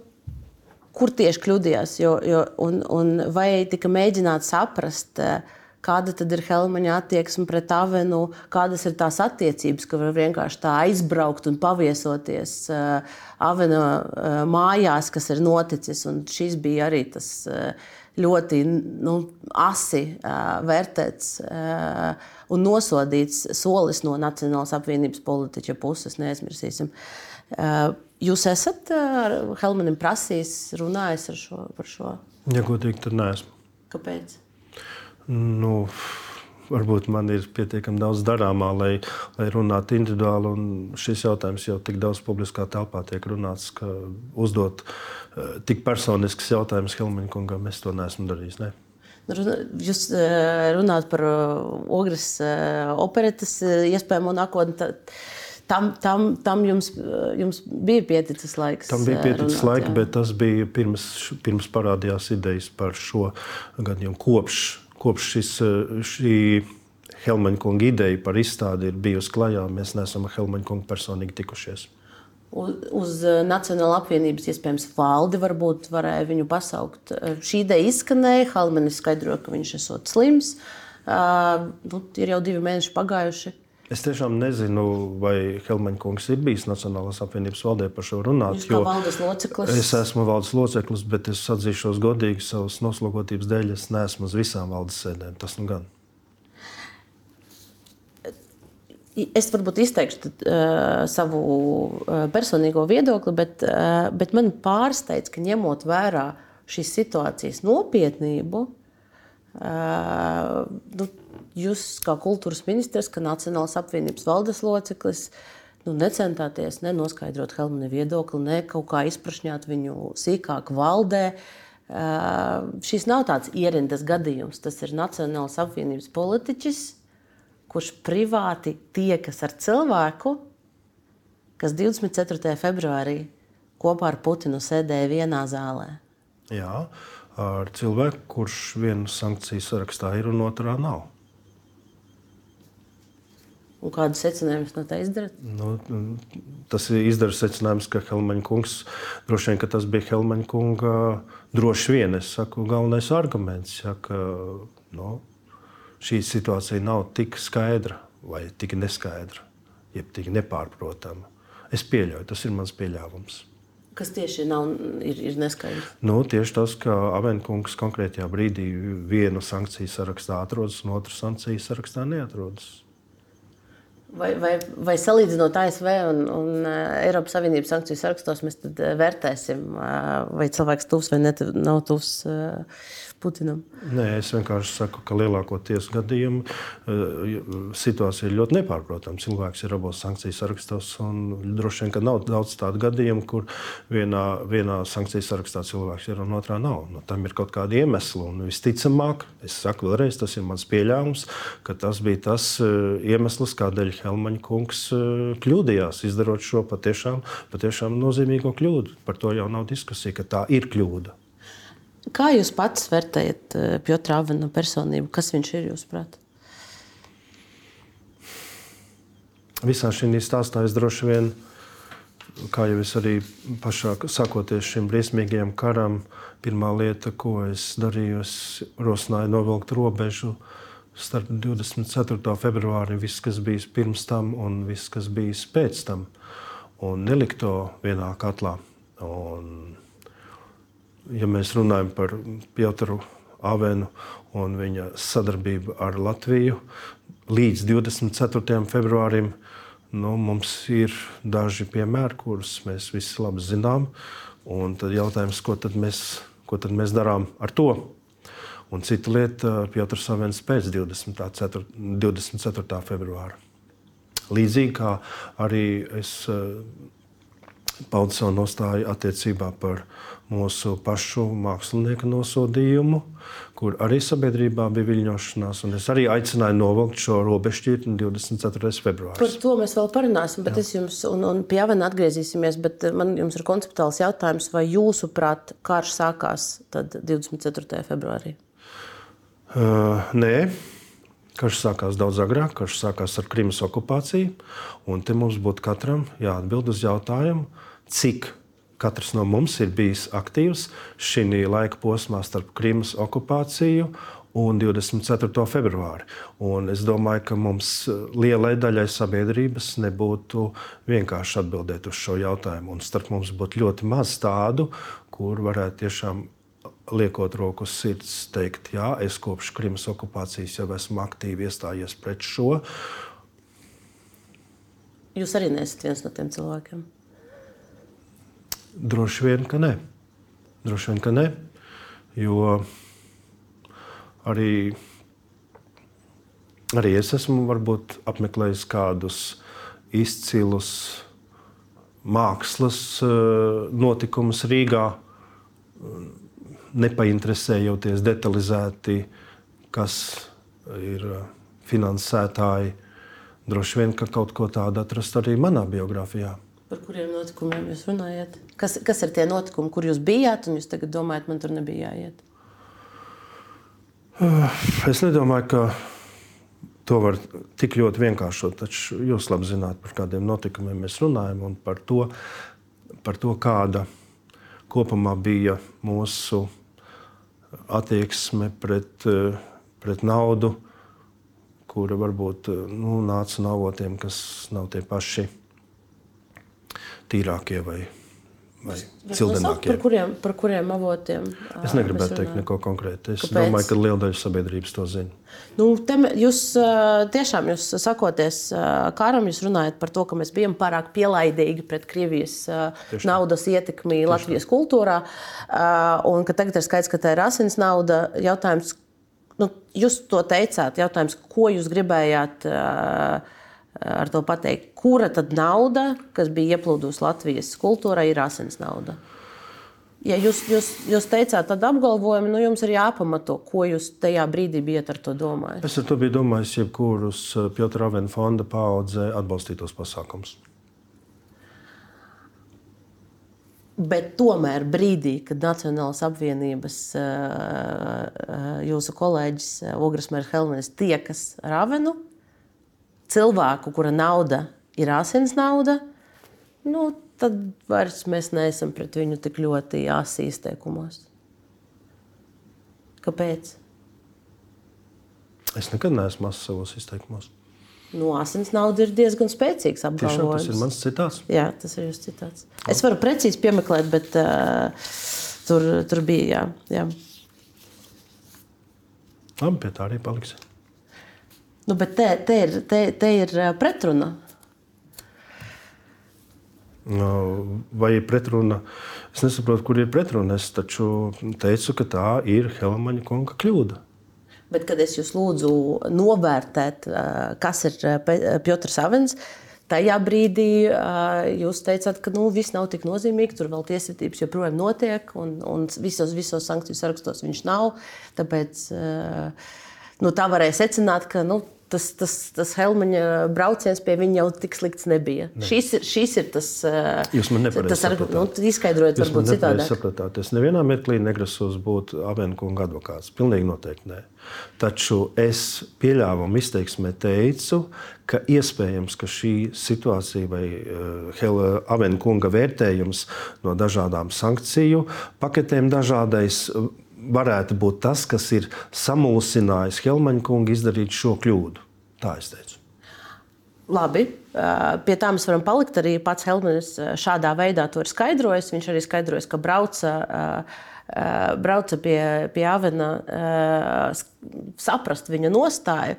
kur tieši kļūdījās. Jo, jo, un, un vai tika mēģināts saprast, kāda tad ir Helmaņa attieksme pret Avenu, kādas ir tās attiecības, ka var vienkārši tā aizbraukt un paviesoties Avena mājās, kas ir noticis. Un šis bija arī tas ļoti nu, asi vērtēts un nosodīts solis no Nacionālās apvienības politiķa puses. Neaizmirsīsim. Jūs esat Helmanim prasījis, runājis ar šo, par šo? Ja godīgi, tad neesmu. Kāpēc? Nu, varbūt man ir pietiekami daudz darāmā, lai, lai runātu individuāli. Šis jautājums jau tik daudz publiskā telpā tiek runāts, ka uzdot uh, tik personisks jautājums Helmaņa kungam, es to neesmu darījis. Ne? Nu, jūs eh, runājat par eh, ogres operetes iespējamo nākotni. Tam, tam, tam jums, jums bija pieticis laiks. Tam bija pieticis runāt, laika, jā. bet tas bija pirms, pirms parādījās idejas par šo gadījumu. Kopš kopš šis, šī Helmaņa kunga ideja par izstādi ir bijusi klajā, mēs neesam ar Helmaņa kungu personīgi tikušies. Uz, uz eh, Nacionālā apvienības iespējams valdi varbūt varēja viņu pasaukt. Eh, šī ideja izskanēja, Helmanis skaidroja, ka viņš esot slims. Uh, nu, ir jau divi mēneši pagājuši. Es tiešām nezinu, vai Helmaņa kungs ir bijis Nacionālās apvienības valdē par šo runāt. Jūs valdes loceklis? Es esmu valdes loceklis, bet es atzīšos godīgi savas noslogotības dēļ. Es neesmu uz visām valdes sēdēm. Tas nu gan. Es varbūt izteikšu uh, savu uh, personīgo viedokli, bet, uh, bet man pārsteidz, ka ņemot vērā šīs situācijas nopietnību, uh, nu, jūs, kā kultūras ministrs, kā Nacionālās apvienības valdes loceklis, nu, necentāties nenoskaidrot Helmana viedokli, ne kaut kā izprašņāt viņu sīkāk valdē. Šis nav tāds ierindas gadījums. Tas ir Nacionālās apvienības politiķis, kurš privāti tiekas ar cilvēku, kas 24. februārī kopā ar Putinu sēdēja vienā zālē. Jā, ar cilvēku, kurš vienu sankciju sarakstā ir un otrā nav. Un kādu secinājumu no tā izdarāt? Nu, tas ir izdarījis secinājums, ka Helmaņa kungs droši vien tas bija Helmaņa kunga. Droši vien es saku, galvenais arguments, ja, ka nu, šī situācija nav tik skaidra vai tik neskaidra, jeb tik nepārprotama. Es pieļauju, tas ir mans pieļāvums. Kas tieši nav, ir, ir neskaidrs? Nu, tieši tas, ka Avenkungs konkrētajā brīdī vienu sankciju sarakstā atrodas, un otru sankciju sarakstā neatrodas. Vai, vai, vai salīdzinot ASV un, un Eiropas Savienības sankciju sarakstos, mēs vērtēsim, vai cilvēks tuvs vai ne, nav tuvs Putinam? Nē, es vienkārši saku, ka lielākoties gadījumā eh, situācija ir ļoti nepārprotama. Cilvēks ir abos sankciju sarakstos, un droši vien, ka nav daudz tādu gadījumu, kur vienā, vienā sankciju sarakstā cilvēks ir un otrā nav. Nu, tam ir kaut kādi iemesli, un visticamāk, es saku vēlreiz, tas ir mans pieļāvums, ka tas bija tas eh, iemesls, kādēļ Helmaņa kungs eh, kļūdījās, izdarot šo patiešām, patiešām nozīmīgo kļūdu. Par to jau nav diskusija, ka tā ir kļūda. Kā jūs pats vērtējat eh, Piotra Avena personību? Kas viņš ir jūsuprāt? Visā šī stāstā es droši vien, kā jau es arī pašā sakoties šim briesmīgajam karam, pirmā lieta, ko es darīju, es rosināju novilkt robežu starp 24. februāri, viss, kas bija pirms tam un viss, kas bija pēc tam, un nelikt to vienā katlā. Un ja mēs runājam par Piotru Avenu un viņa sadarbību ar Latviju līdz 24. februārim, nu, mums ir daži piemēri, kurus mēs visi labi zinām. Un tad jautājums, ko tad mēs, ko tad mēs darām ar to? Un cita lieta, Piotrs Savens pēc 24. 24. februāra. Līdzīgi kā arī es paudu savu nostāju attiecībā par mūsu pašu mākslinieku nosodījumu, kur arī sabiedrībā bija viļņošanās. Es arī aicināju novilkt šo robežšķirtni 24. februārī. Par to mēs vēl parunāsim, bet Jā. es jums, un, un pie Jāvena atgriezīsimies, bet man jums ir konceptuāls jautājums, vai jūsuprāt karš sākās 24. februārī? Uh, nē. Karš sākās daudz agrāk, karš sākās ar Krimas okupāciju. Te mums būtu katram jāatbild uz jautājumu, cik katrs no mums ir bijis aktīvs šī laika posmā starp Krimas okupāciju un 24. februāri. Un es domāju, ka mums lielai daļai sabiedrības nebūtu vienkārši atbildēt uz šo jautājumu. Un starp mums būtu ļoti maz tādu, kur varētu tiešām liekot roku uz sirds, teikt, jā, es kopš Krimas okupācijas jau esmu aktīvi iestājies pret šo. Jūs arī nesat viens no tiem cilvēkiem. Droši vien, ka nē. Droši vien, ka nē. Jo arī, arī es esmu varbūt, apmeklējis kādus izcilus mākslas eh, notikumus Rīgā, nepainteresējoties detalizēti, kas ir finansētāji. Droši vien, ka kaut ko tādu atrast arī manā biogrāfijā. Par kuriem notikumiem jūs runājat? Kas, kas ir tie notikumi, kur jūs bijāt, un jūs tagad domājat, man tur nebija jāiet? Es nedomāju, ka to var tik ļoti vienkāršot. Taču jūs labi zināt, par kādiem notikumiem mēs runājam un par to, par to kāda kopumā bija mūsu attieksme pret, pret naudu, kura varbūt nu, nāca no avotiem, kas nav tie paši tīrākie vai, vai cildinākie. Par kuriem, par kuriem avotiem? Es negribētu teikt neko konkrēti. Es Kāpēc? domāju, ka liela daļa sabiedrības to zina. Nu, jūs tiešām jūs sakoties karam, jūs runājat par to, ka mēs bijām pārāk pielaidīgi pret Krievijas Tieši naudas ietekmi Tieši Latvijas tā. kultūrā, un ka tagad ir skaidrs, ka tā ir asins nauda. Jautājums, nu, jūs to teicāt, jautājums, ko jūs gribējāt ar to pateikt? Kura tad nauda, kas bija ieplūdusi Latvijas kultūrai, ir asins nauda? Ja jūs, jūs, jūs teicāt tādu apgalvojumu, nu jums ir jāpamato, ko jūs tajā brīdī bijat ar to domājis. Es ar to biju domājis, jebkurus Piotra Avena fonda paudzē atbalstītos pasākumus. Bet tomēr brīdī, kad Nacionālās apvienības jūsu kolēģis Ogres Merhelmēns tiekas ar Avenu, cilvēku, kura nauda ir asins nauda, nu, tad vairs mēs neesam pret viņu tik ļoti jāsī izteikumos. Kāpēc? Es nekad neesmu mazs savos izteikumos. Nu, asins nauda ir diezgan spēcīgs apgalvojums. Tiešām tas ir mans citāts. Jā, tas ir jūsu citāts. Es varu precīzi piemeklēt, bet uh, tur, tur bija. Jā, jā. Labi, pie tā arī paliksim. Nu, bet te, te, ir, te, te ir pretruna. Vai ir pretruna? Es nesaprotu, kur ir pretruna. Es taču teicu, ka tā ir Helmaņa kunga kļūda. Bet, kad es jūs lūdzu novērtēt, kas ir Piotrs Avens, tajā brīdī jūs teicāt, ka nu, viss nav tik nozīmīgi, tur vēl tiesvedības joprojām notiek, un, un visos, visos sankciju sarakstos viņš nav. Tāpēc nu, tā varēja secināt, ka nu, tas, tas, tas Helmaņa brauciens pie viņa jau tik slikts nebija. Ne. Šis, ir, šis ir tas, Jūs man nepareizi sapratāt. Nu, izskaidrojiet, Jūs varbūt citādi. sapratāt. Es nevienā mirklī negrasos būt Avenkunga advokāts. Pilnīgi noteikti nē. Taču es pieļāvu un izteiksmē teicu, ka iespējams, ka šī situācija vai uh, Avenkunga vērtējums no dažādām sankciju paketēm dažādais varētu būt tas, kas ir samulsinājis Helmaņa kungu izdarīt šo kļūdu. Tā es teicu. Labi, pie tā mēs varam palikt. Arī pats Helmans šādā veidā to ir skaidrojis. Viņš arī skaidrojas, ka brauca, brauca pie, pie Avena saprast viņa nostāju.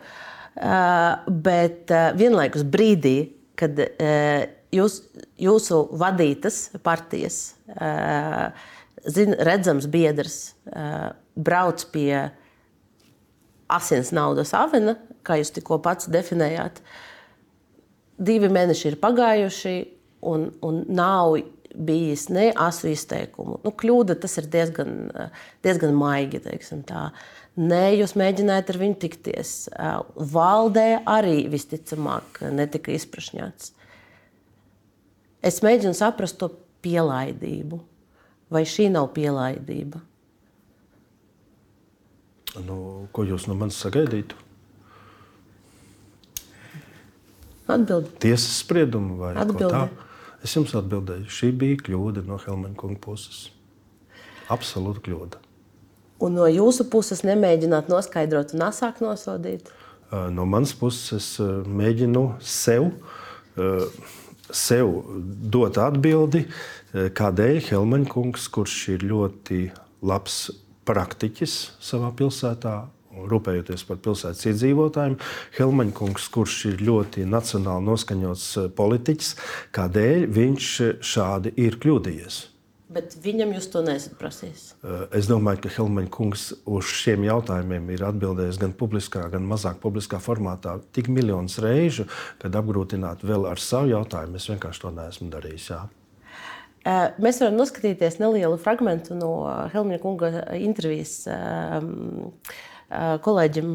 Bet vienlaikus brīdī, kad jūs, jūsu vadītas partijas zin, redzams biedrs brauc pie asins naudas avena, kā jūs tikko pats definējāt. Divi mēneši ir pagājuši, un, un nav bijis ne asu izteikumu. Nu, kļūda tas ir diezgan, diezgan maigi. Nē, jūs mēģinājāt ar viņu tikties. Valdē arī visticamāk netika izprašņāts. Es mēģinu saprast to pielaidību. Vai šī nav pielaidība? Nu, ko jūs no manis sagaidītu? Atbildi. Tiesas spriedumu vai tādu? Es jums atbildēju, šī bija kļūda no Helmana kunga puses. Absolūta kļūda. Un no jūsu puses nemēģināt noskaidrot un asāk nosodīt? No manas puses es mēģinu sev, sev dot atbildi, kādēļ Helmaņa kungs, kurš ir ļoti labs praktiķis savā pilsētā, rūpējoties par pilsētas iedzīvotājiem, Helmaņa kungs, kurš ir ļoti nacionāli noskaņots politiķis, kādēļ viņš šādi ir kļūdījies. Bet viņam jūs to nesat prasījis. Es domāju, ka Helmaņa kungs uz šiem jautājumiem ir atbildējis gan publiskā, gan mazāk publiskā formātā tik miljonus reižu, kad apgrūtināt vēl ar savu jautājumu. Es vienkārši to neesmu darījis. Jā. Mēs varam noskatīties nelielu fragment no Helmija kunga intervijas kolēģim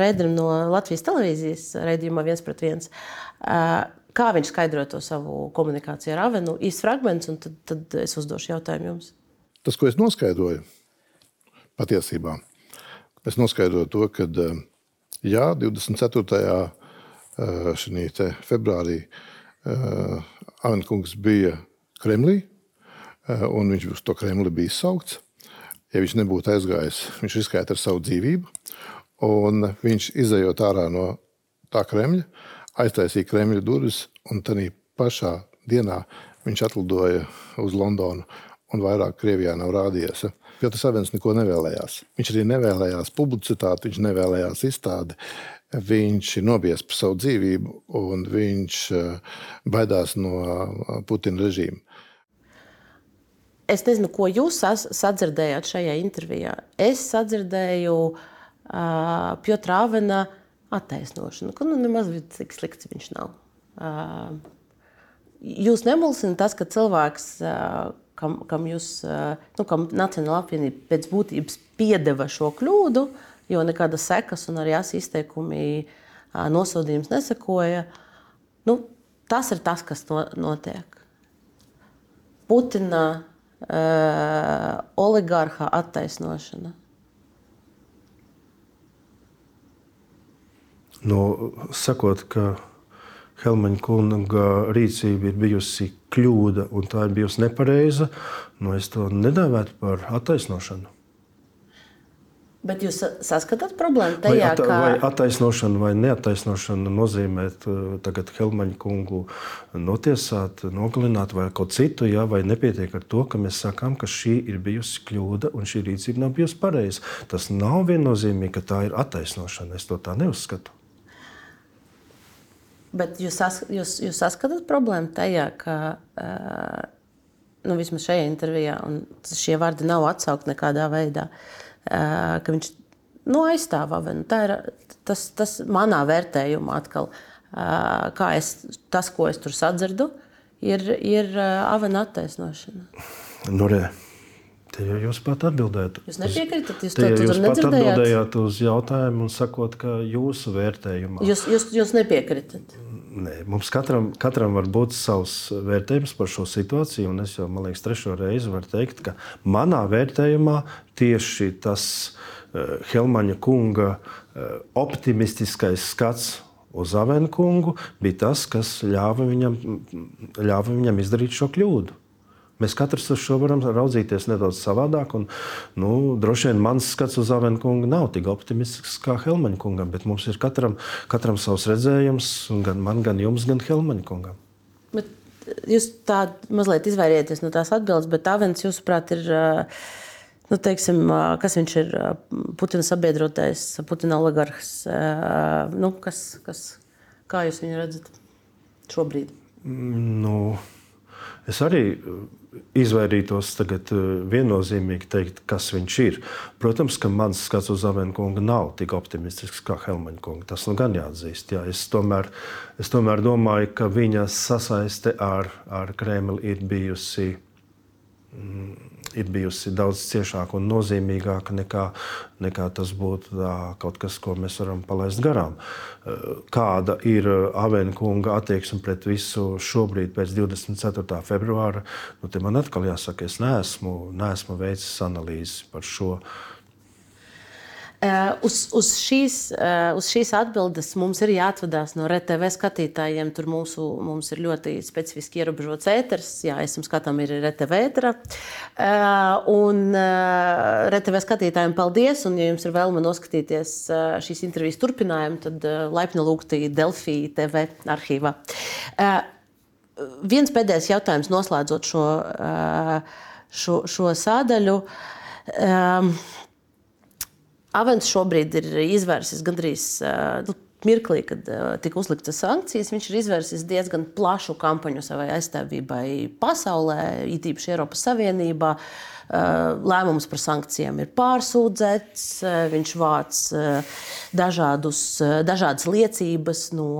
Rēdrim no Latvijas televīzijas raidījumā viens pret viens. Kā viņš skaidro to savu komunikāciju ar Avenu? Īs fragments, un tad, tad es uzdošu jautājumu jums. Tas, ko es noskaidroju, patiesībā, es noskaidroju to, ka jā, 24. februārī Avenkungs bija Kremlī, eh, un viņš uz to Kremli bija izsaukts. Ja viņš nebūtu aizgājis, viņš riskētu ar savu dzīvību. Un viņš izējot ārā no tā Kremļa, aiztaisīja Kremļa durvis, un tādā pašā dienā viņš atlidoja uz Londonu, un vairāk Krievijā nav rādījies. Jo tas Avens neko nevēlējās. Viņš arī nevēlējās publicitāti, viņš nevēlējās izstādi. Viņš ir nobijies par savu dzīvību, un viņš eh, baidās no eh, Putina režīma. Es nezinu, ko jūs sadzirdējāt šajā intervijā. Es sadzirdēju uh, Piotra Avena attaisnošanu, ka nu, nemaz tik slikts viņš nav. Jūs nemulsināt tas, ka cilvēks, kam, kam, jūs, nu, kam Nacionāla apvienība pēc būtības piedeva šo kļūdu, jo nekādas sekas un arī izteikumi nosodījums nesakoja. Nu, tas ir tas, kas no, notiek. Putina uh, oligarha attaisnošana. Nu, sakot, ka Helmaņa kunga rīcība ir bijusi kļūda un tā ir bijusi nepareiza, nu, es to nedēvētu par attaisnošanu. Bet jūs saskatāt problēmu tajā, vai, at, ka... vai attaisnošana vai neattaisnošana nozīmē tagad Helmaņa kungu notiesāt, nogalināt vai kaut citu, jā, vai nepietiek ar to, ka mēs sakām, ka šī ir bijusi kļūda un šī rīcība nav bijusi pareiza. Tas nav viennozīmīgi, ka tā ir attaisnošana. Es to tā neuzskatu. Bet jūs, sas, jūs, jūs saskatāt problēmu tajā, ka uh, nu, vismaz šajā intervijā, šie vārdi nav atsaukti nekādā veidā. Uh, viņš nu, aizstāv avenu. Tas, tas manā vērtējumā atkal, kā es, tas, ko es tur sadzirdu, ir, ir avena attaisnošana. Nu, re. Te jau jūs pat atbildējāt. Jūs nepiekrītat, jūs to jūs pat atbildējāt uz jautājumu un sakot, ka jūsu vērtējumā. Jūs, jūs, jūs nepiekritat. Nē, mums katram, katram var būt savs vērtējums par šo situāciju. Es jau, man liekas, trešo reizi varu teikt, ka manā vērtējumā tieši tas uh, Helmaņa kunga uh, optimistiskais skats uz Avenu kungu bija tas, kas ļāva viņam, ļāva viņam izdarīt šo kļūdu. Mēs katrs uz šo varam raudzīties nedaudz savādāk. Un, nu, droši vien mans skats uz Avena kungu nav tik optimistisks kā Helmaņa kungam, bet mums ir katram, katram savs redzējums, gan man, gan jums, gan Helmaņa kungam. Bet jūs tā mazliet izvairieties no tās atbildes, bet Avens, jūsuprāt, ir. Nu, teiksim, kas viņš ir? Putina sabiedrotais, Putina oligarhs. Nu, kas, kas, kā jūs viņu redzat šobrīd? Nu, es arī izvairītos tagad eh, viennozīmīgi teikt, kas viņš ir. Protams, ka mans skats uz Avena kunga nav tik optimistisks kā Helmaņa kunga. Tas nu gan jāatzīst. Jā. Es, tomēr, es tomēr domāju, ka viņa sasaiste ar, ar Kremli ir bijusi. Mm, ir bijusi daudz ciešāka un nozīmīgāka nekā, nekā tas būtu tā, kaut kas, ko mēs varam palaist garām. Kāda ir Avena kunga attieksme pret visu šobrīd, pēc 24. februāra? Nu, man atkal jāsaka, es neesmu, neesmu veicis analīzi par šo. Uh, uz, uz, šīs, uh, uz šīs atbildes mums ir jāatvadās no RTV skatītājiem. Tur mūsu, mums ir ļoti specifiski ierobežots ēters. Jā, esam skatām, ir RTV ētera. Uh, un RTV skatītājiem paldies. Un, ja jums ir vēlme noskatīties šīs intervijas turpinājumu, tad laipni lūgti Delfī TV arhīvā. Viens pēdējais jautājums noslēdzot šo, šo, šo sādaļu. Avens šobrīd ir izvērsis gandrīz nu, mirklī, kad tika uzliktas sankcijas. Viņš ir izvērsis diezgan plašu kampaņu savai aizstāvībai pasaulē, it īpaši Eiropas Savienībā. Lēmums par sankcijām ir pārsūdzēts. Viņš vāc dažādus, dažādas liecības no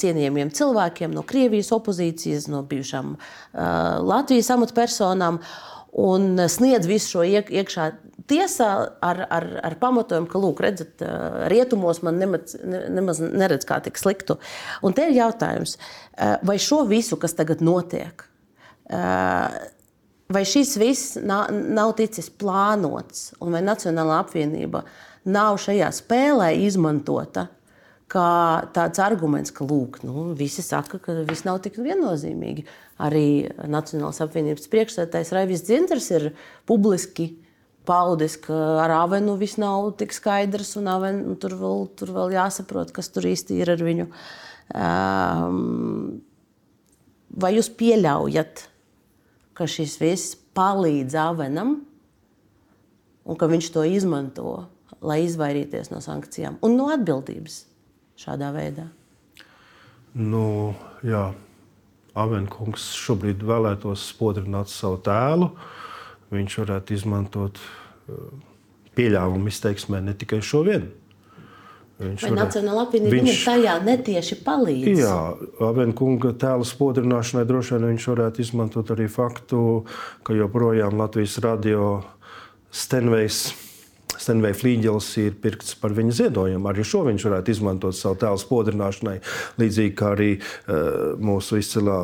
cienījamiem cilvēkiem, no Krievijas opozīcijas, no bijušām Latvijas amatpersonām un sniedz visu šo iek, iekšā tiesā ar, ar, ar pamatojumu, ka, lūk, redzat, rietumos man nemaz, nemaz neredz kā tik sliktu. Un te ir jautājums, vai šo visu, kas tagad notiek, vai šis viss nav, nav ticis plānots, un vai Nacionālā apvienība nav šajā spēlē izmantota kā tāds arguments, ka lūk, nu, visi saka, ka viss nav tik viennozīmīgi. Arī Nacionālās apvienības priekšsēdētājs Raivis Dzinters ir publiski paudis, ka ar Avenu viss nav tik skaidrs, un Avenu, nu, tur, vēl, tur vēl jāsaprot, kas tur īsti ir ar viņu. Um, vai jūs pieļaujat, ka šis viss palīdz Avenam un ka viņš to izmanto, lai izvairīties no sankcijām un no atbildības? šādā veidā? Nu, jā, Avenkungs šobrīd vēlētos spodrināt savu tēlu. Viņš varētu izmantot eh, pieļāvumu izteiksmē ne tikai šo vienu. Viņš Vai Nacionāla apvienība viņš... tajā netieši palīdz? Jā, Avenkunga tēla spodrināšanai droši vien viņš varētu izmantot arī faktu, ka joprojām Latvijas radio Stenvejs Stenveja flīģelis ir pirkts par viņa ziedojumu. Arī šo viņš varētu izmantot savu tēlu spodrināšanai. Līdzīgi kā arī uh, mūsu izcilā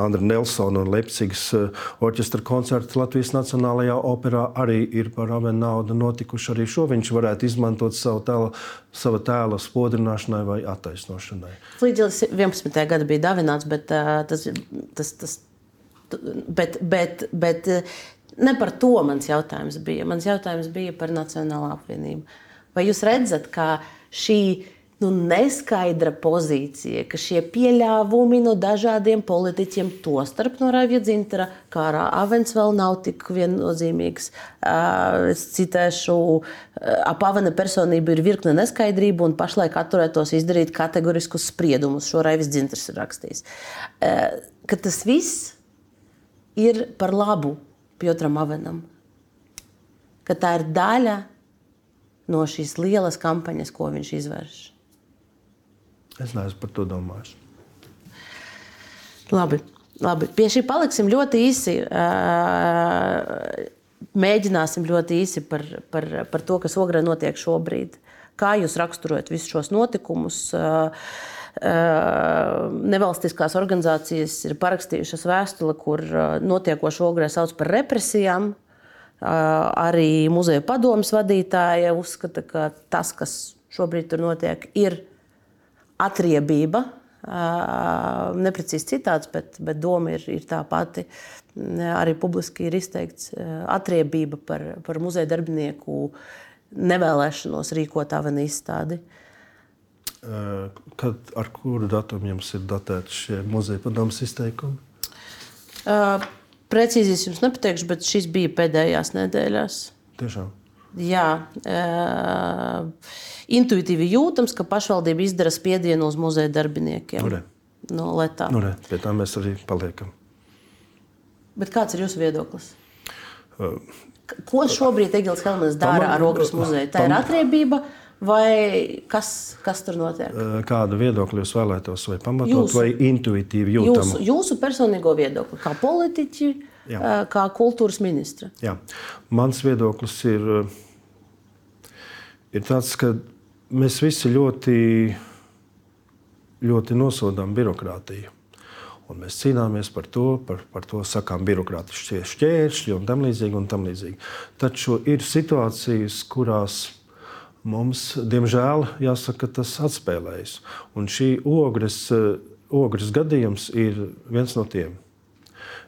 Andra Nelsona un Leipzigas uh, orķestra koncerti Latvijas Nacionālajā operā arī ir par avenu naudu notikuši. Arī šo viņš varētu izmantot savu tēlu, sava tēla spodrināšanai vai attaisnošanai. Flīģelis 11. gada bija davināts, bet uh, tas, tas, tas Bet, bet, bet Ne par to mans jautājums bija. Mans jautājums bija par Nacionālo apvienību. Vai jūs redzat, ka šī nu, neskaidra pozīcija, ka šie pieļāvumi no dažādiem politiķiem, tostarp no Raivija Dzintara, kā arī Avens vēl nav tik viennozīmīgs. Es citēšu, ap Avena personību ir virkne neskaidrību un pašlaik atturētos izdarīt kategoriskus spriedumus. Šo Raivijas Dzintars ir rakstījis. Ka tas viss ir par labu Piotram Avenam. Ka tā ir daļa no šīs lielas kampaņas, ko viņš izvērš. Es neesmu par to domājis. Labi, labi. Pie šī paliksim ļoti īsi. Mēģināsim ļoti īsi par, par, par to, kas Ogrē notiek šobrīd. Kā jūs raksturojat visus šos notikumus? Uh, Nevalstiskās organizācijas ir parakstījušas vēstuli, kur notiekošo ogrē sauc par represijām. Arī muzeja padomus vadītāja uzskata, ka tas, kas šobrīd tur notiek, ir atriebība. Neprecīzi citāts, bet, bet doma ir, ir tā pati. Arī publiski ir izteikts atriebība par, par muzeja darbinieku nevēlēšanos rīkot avanu izstādi. Uh, Kad, ar kuru datumu jums ir datēti šie muzeja padomus izteikumi? Uh, precīzi es jums nepateikšu, bet šis bija pēdējās nedēļās. Tiešām. Jā, uh, intuitīvi jūtams, ka pašvaldība izdara spiedienu uz muzeja darbiniekiem. Nu, re. no Letā. Nu, re. Pie tā mēs arī paliekam. Bet kāds ir jūsu viedoklis? Uh, Ko šobrīd Egils Helmans dara ar Ogres muzeju? Tā ir atriebība. Uh, Vai kas, kas tur notiek? Kādu viedokli jūs vēlētos, vai pamatot, jūsu, vai intuitīvi jūtamu? Jūsu, jūsu personīgo viedokli, kā politiķi, Jā. kā kultūras ministra. Jā. Mans viedoklis ir, ir tāds, ka mēs visi ļoti, ļoti nosodām birokrātiju. Un mēs cīnāmies par to, par, par to sakām, birokrātiskie šķēršļi un tam līdzīgi. Un tam līdzīgi. Taču ir situācijas, kurās mums, diemžēl, jāsaka, tas atspēlējas. Un šī ogres, eh, ogres gadījums ir viens no tiem.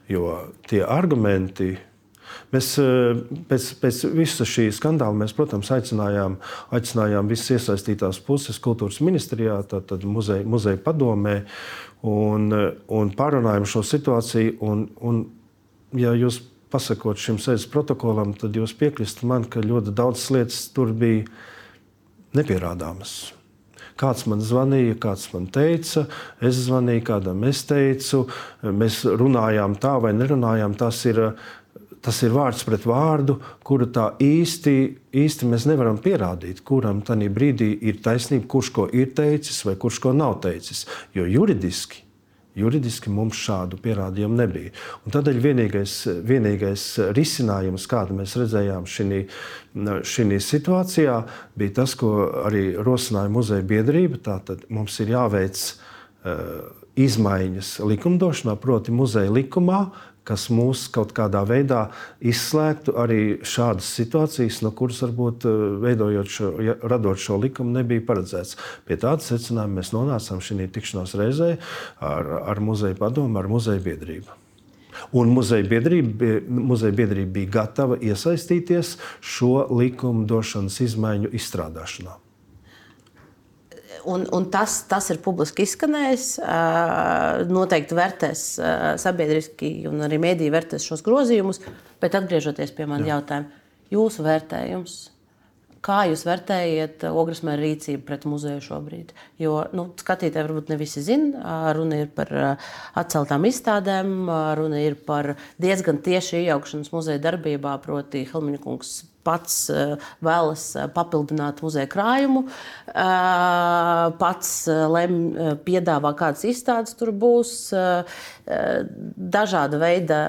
Jo tie argumenti, mēs eh, pēc, pēc visa šī skandāla, mēs, protams, aicinājām, aicinājām visas iesaistītās puses kultūras ministrijā, tātad muzeja, muzeja padomē, un, un pārunājām šo situāciju. Un, un, ja jūs pasakot šim sēdes protokolam, tad jūs piekristu man, ka ļoti daudz lietas tur bija nepierādāmas. Kāds man zvanīja, kāds man teica, es zvanīju, kādam es teicu, mēs runājām tā vai nerunājām. Tas ir, tas ir vārds pret vārdu, kuru tā īsti, īsti mēs nevaram pierādīt, kuram tajā brīdī ir taisnība, kurš ko ir teicis vai kurš ko nav teicis. Jo juridiski Juridiski mums šādu pierādījumu nebija. Un tādēļ vienīgais, vienīgais risinājums, kādu mēs redzējām šajā situācijā, bija tas, ko arī rosināja muzeja biedrība. Tātad mums ir jāveic uh, izmaiņas likumdošanā, proti, muzeja likumā, kas mūs kaut kādā veidā izslēgtu arī šādas situācijas, no kuras varbūt eh, veidojot šo, radot šo likumu, nebija paredzēts. Pie tāda secinājuma mēs nonācām šī tikšanās reizē ar, ar muzeja padomu, ar muzeja biedrību. Un muzeja biedrība, muzeja biedrība bija gatava iesaistīties šo likumu došanas izmaiņu izstrādāšanā. Un, un tas, tas ir publiski izskanējis. Noteikti vērtēs sabiedriski, un arī mēdīji vērtēs šos grozījumus. Bet atgriežoties pie manas jautājuma, jūsu vērtējums, Kā jūs vērtējat Ogres mēra rīcību pret muzeju šobrīd? Jo nu, skatītāji varbūt ne visi zina, runa ir par atceltām izstādēm, runa ir par diezgan tieši iejaukšanos muzeja darbībā, proti Helmiņa kungs pats vēlas papildināt muzeja krājumu, pats lem, piedāvā kādas izstādes tur būs, dažāda veida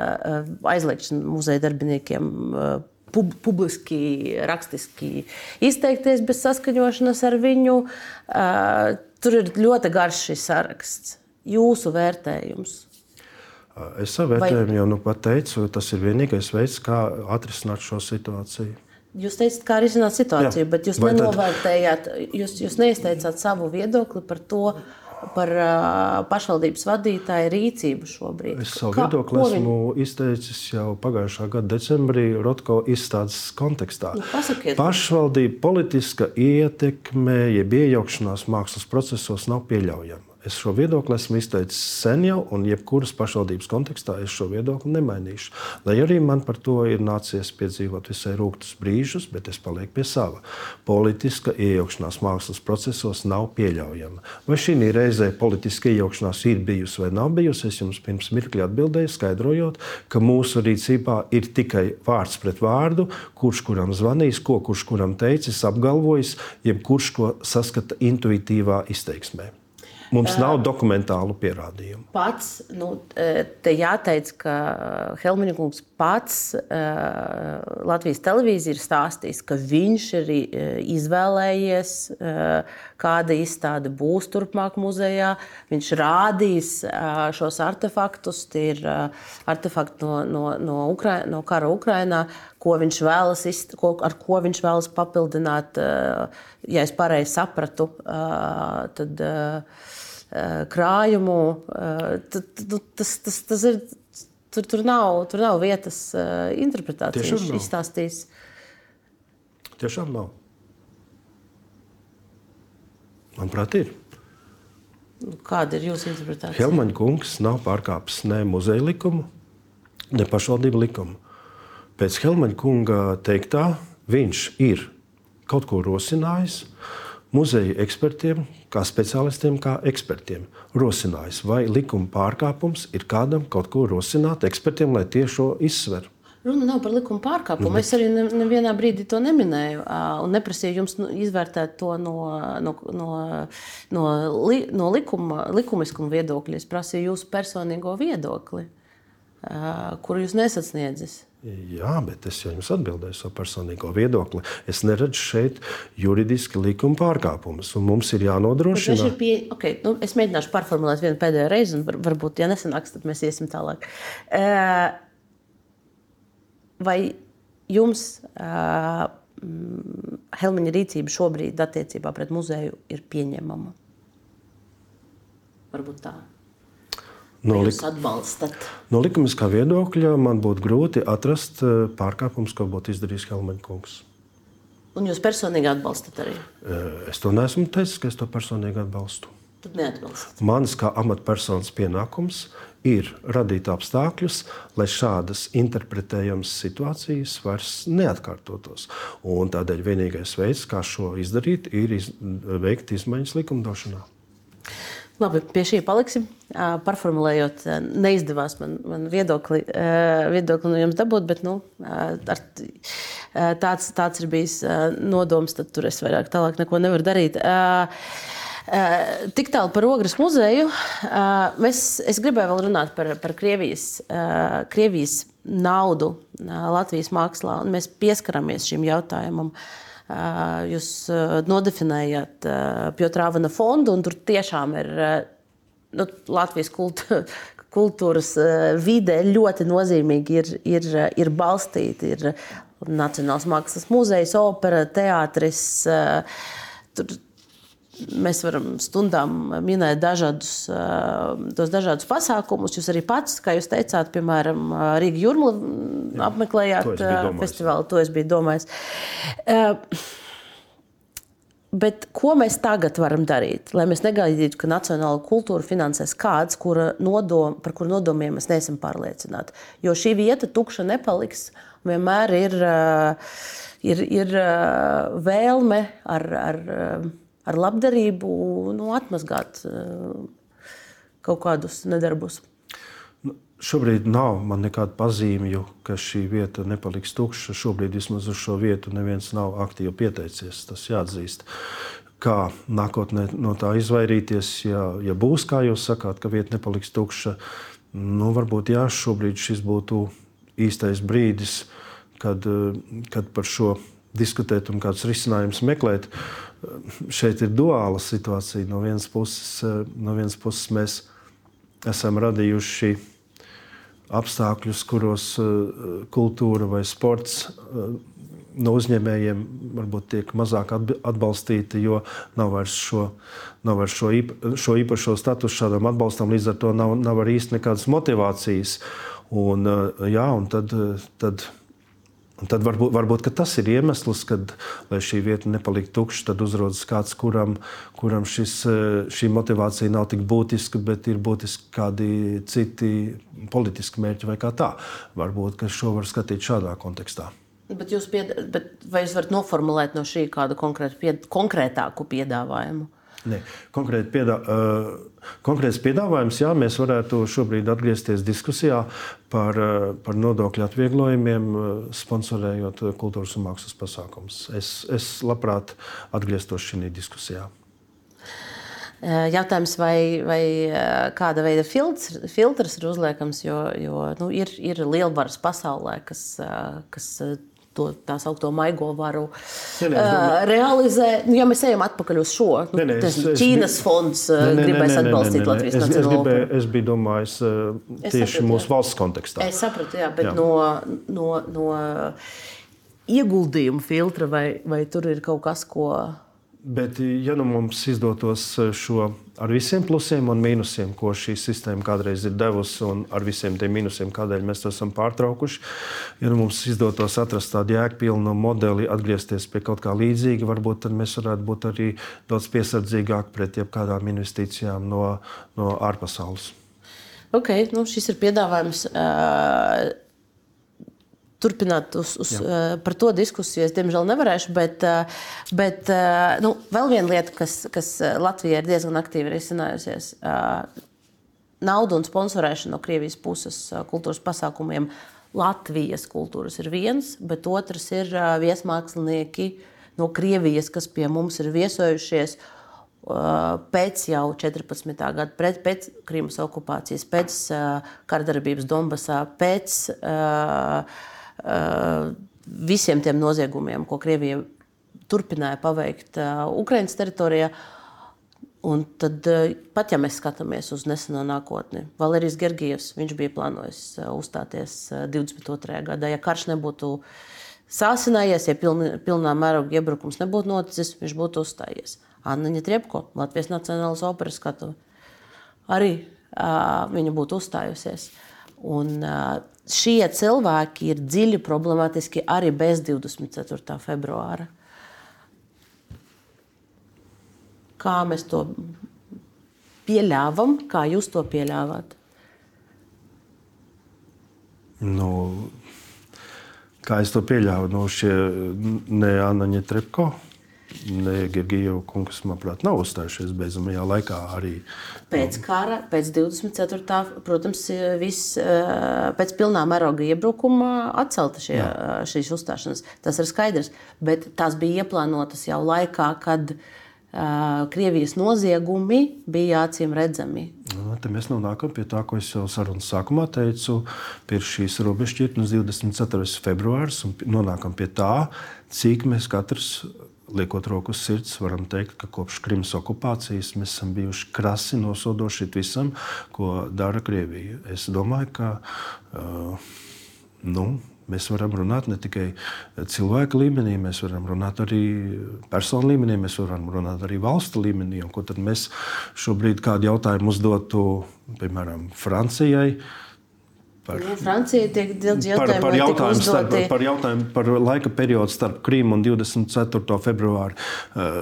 aizliegšana muzeja darbiniekiem pub publiski, rakstiski izteikties bez saskaņošanas ar viņu. Uh, tur ir ļoti garš šis saraksts. Jūsu vērtējums? Es savu vērtējumu jau nu pat teicu, tas ir vienīgais veids, kā atrisināt šo situāciju. Jūs teicat, kā risināt situāciju, Jā. bet jūs nenovērtējāt, jūs, jūs neizteicāt savu viedokli par to, uh, par pašvaldības vadītāju rīcību šobrīd. Es savu Kā, viedokli esmu viņi... izteicis jau pagājušā gada decembrī Rotko izstādes kontekstā. Nu, pasakiet. Pašvaldība politiska ietekme, jeb iejaukšanās mākslas procesos nav pieļaujama. Es šo viedokli esmu izteicis sen jau, un jebkuras pašvaldības kontekstā es šo viedokli nemainīšu. Lai arī man par to ir nācies piedzīvot visai rūktus brīžus, bet es palieku pie sava. Politiska iejaukšanās mākslas procesos nav pieļaujama. Vai šī reizē politiska iejaukšanās ir bijusi vai nav bijusi, es jums pirms mirkļa atbildēju, skaidrojot, ka mūsu rīcībā ir tikai vārds pret vārdu, kurš kuram zvanīs, ko kurš kuram teicis, apgalvojis, jebkurš ko saskata intuitīvā izteiksmē. Mums nav dokumentālu pierādījumu. Pats, nu, te jāteic, ka Helmiņa kungs pats Latvijas televīzija ir stāstījis, ka viņš ir izvēlējies, kāda izstāde būs turpmāk muzejā. Viņš rādīs šos artefaktus, tie ir artefakti no, no, no, Ukra no kara Ukrainā, ko viņš vēlas, ko, ar ko viņš vēlas papildināt. Ja es pareizi sapratu, tad krājumu. Eh, nu, tas, tas, tas ir, tur, tur, nav, tur nav vietas eh, interpretācijai. Viņš izstāstīs. Tiešām nav. Manuprāt, ir. Nu, kāda ir jūsu interpretācija? Helmaņa kungs nav pārkāpis ne muzeja likumu, ne pašvaldību likumu. Pēc Helmaņa kunga teiktā viņš ir kaut ko rosinājis. Uh, muzeja ekspertiem, kā speciālistiem, kā ekspertiem rosinājis, vai likuma pārkāpums ir kādam kaut ko rosināt ekspertiem, lai tie šo izsver. Runa nav par likuma pārkāpumu. Nu, es arī nevienā brīdī to neminēju un neprasīju jums nu, izvērtēt to no, no, no, no, li, no likuma, likumiskuma viedokļa. Es prasīju jūsu personīgo viedokli, kuru jūs nesasniedzat. Jā, bet es jau jums atbildēju savu personīgo viedokli. Es neredzu šeit juridiski likuma pārkāpumus, un mums ir jānodrošina. Ir pie... okay, nu, es mēģināšu pārformulēt vienu pēdējo reizi, un var, varbūt, ja nesanāks, tad mēs iesim tālāk. Vai jums Helmiņa rīcība šobrīd attiecībā pret muzeju ir pieņemama? Varbūt tā. No, lik no likumiskā viedokļa man būtu grūti atrast eh, pārkāpumus, ko būtu izdarījis Helmaņa kungs. Un jūs personīgi atbalstat arī? Eh, es to neesmu teicis, ka es to personīgi atbalstu. Mans kā amatpersonas pienākums ir radīt apstākļus, lai šādas interpretējamas situācijas vairs neatkārtotos. Un tādēļ vienīgais veids, kā šo izdarīt, ir iz, veikt izmaiņas likumdošanā. Labi, pie šī paliksim. Pārformulējot, neizdevās man, man viedokli, viedokli no jums dabūt, bet nu, ar, tāds, tāds ir bijis nodoms, tad tur es vairāk tālāk neko nevaru darīt. Tik tālu par Ogres muzeju. Mēs, es gribēju vēl runāt par, par Krievijas, Krievijas naudu Latvijas mākslā, un mēs pieskaramies šim jautājumam. Uh, Jūs nodefinējat Piotrāvana fondu, un tur tiešām ir nu, Latvijas kultūra. Kultūras vide ļoti nozīmīgi ir, ir, ir balstīta. Ir Nacionālais mākslas muzejs, opera, teātris. Tur mēs varam stundām minēt dažādus, tos dažādus pasākumus. Jūs arī pats, kā jūs teicāt, piemēram, Rīgas jūrmāla apmeklējāt to festivālu. To es biju domājis. Bet ko mēs tagad varam darīt, lai mēs negaidītu, ka nacionāla kultūra finansēs kāds, kura nodom, par kuru nodomiem mēs neesam pārliecināti? Jo šī vieta tukša nepaliks. Vienmēr ir, ir, ir vēlme ar, ar, ar labdarību nu, atmazgāt kaut kādus nedarbus. Šobrīd nav nekādu pazīmju, ka šī vieta nepaliks tukša. Šobrīd vismaz uz šo vietu neviens nav aktīvi pieteicies. Tas jāatzīst. Kā nākotnē no tā izvairīties, ja, ja būs, kā jūs sakāt, ka vieta nepaliks tukša, nu, varbūt jā, šobrīd šis būtu īstais brīdis, kad, kad par šo diskutēt un kādus risinājumus meklēt. Šeit ir duāla situācija. No vienas puses, no vienas puses mēs esam radījuši apstākļus, kuros eh, kultūra vai sports eh, no uzņēmējiem varbūt tiek mazāk atbalstīti, jo nav vairs šo, nav vairs šo, īpa, šo īpašo statusu šādam atbalstam, līdz ar to nav, nav arī īsti nekādas motivācijas. Un, eh, jā, un tad, tad Un tad varbūt, varbūt tas ir iemesls, kad, lai šī vieta nepaliktu tukša, tad uzrodas kāds, kuram, kuram šis, šī motivācija nav tik būtiska, bet ir būtiski kādi citi politiski mērķi vai kā tā. Varbūt šo var skatīt šādā kontekstā. Bet jūs pied... bet vai jūs varat noformulēt no šī kādu pied... konkrētāku piedāvājumu? Ne, konkrēti piedā, uh, konkrēts piedāvājums, jā, mēs varētu šobrīd atgriezties diskusijā par, uh, par nodokļu atvieglojumiem, uh, sponsorējot kultūras un mākslas pasākumus. Es, es labprāt atgrieztos šajā diskusijā. Jautājums, vai, vai kāda veida filtrs, filtrs ir uzliekams, jo, jo nu, ir, ir lielvaras pasaulē, kas, kas to tā saucamo maigo varu ne, ne, uh, realizē. Nu, ja mēs ejam atpakaļ uz šo, nu, ne, ne, es, es, Ķīnas es, fonds ne, ne, gribēs ne, ne, atbalstīt ne, ne, ne. Latvijas es, es, gribēju, es biju domājis tieši sapratu, mūsu jā. valsts kontekstā. Es sapratu, jā, bet jā. no. no, no ieguldījumu filtra, vai, vai tur ir kaut kas, ko Bet, ja nu mums izdotos eh, šo ar visiem plusiem un mīnusiem, ko šī sistēma kādreiz ir devusi, un ar visiem tiem mīnusiem, kādēļ mēs to esam pārtraukuši, ja nu mums izdotos atrast tādu jēgpilnu modeli, atgriezties pie kaut kā līdzīga, varbūt mēs varētu būt arī daudz piesardzīgāki pret jebkādām investīcijām no, no ārpasaules. Okay, nu šis ir piedāvājums. Uh turpināt uz, uz, uh, par to diskusiju. Es, diemžēl, nevarēšu, bet, uh, bet uh, nu, vēl viena lieta, kas, kas Latvijā ir diezgan aktīvi risinājusies, nauda un sponsorēšana no Krievijas puses kultūras pasākumiem. Latvijas kultūras ir viens, bet otrs ir viesmākslinieki no Krievijas, kas pie mums ir viesojušies. Pēc jau 14. gada, pret, pēc Krimas okupācijas, pēc kardarbības Donbasā, pēc uh, Eh, visiem tiem noziegumiem, ko Krievija turpināja paveikt eh, Ukraiņas teritorijā. Un tad, eh, pat ja mēs skatāmies uz neseno nākotni, Valērijas Gergijevs bija plānojis uzstāties 22. gadā. Ja karš nebūtu sāsinājies, ja pilni, pilnā mēroga iebrukums nebūtu noticis, viņš būtu uzstājies. Anna Ņetriepko, Latvijas Nacionālās operas skatuve, arī uh, viņa būtu uzstājusies. Un, šie cilvēki ir dziļi problemātiski arī bez 24. februāra. Kā mēs to pieļāvām, kā jūs to pieļāvāt? Nu, kā es to pieļāvu? Nu, šie ne Anna Trepko Gergijeva kungs, manuprāt, nav uzstājušies beidzamajā laikā arī. Pēc kara, pēc 24. protams, viss pēc pilnā mēroga iebrukuma atcelta šie, šīs uzstāšanās. Tas ir skaidrs, bet tās bija ieplānotas jau laikā, kad uh, Krievijas noziegumi bija acīm redzami. Nu, te mēs nonākam pie tā, ko es jau sarunas sākumā teicu, pie šīs robežšķirtnes 24. februāris un nonākam pie tā, cik mēs katrs liekot roku uz sirds, varam teikt, ka kopš Krimas okupācijas mēs esam bijuši krasi nosodoši visam, ko dara Krievija. Es domāju, ka uh, nu, mēs varam runāt ne tikai cilvēka līmenī, mēs varam runāt arī personu līmenī, mēs varam runāt arī valstu līmenī. Un, ko tad mēs šobrīd kādu jautājumu uzdotu, piemēram, Francijai? Par, nu, Francija tiek daudz jautājumu par, par, jautājumu starp, par jautājumu par laika periodu starp Krīmu un 24. februāru. Eh,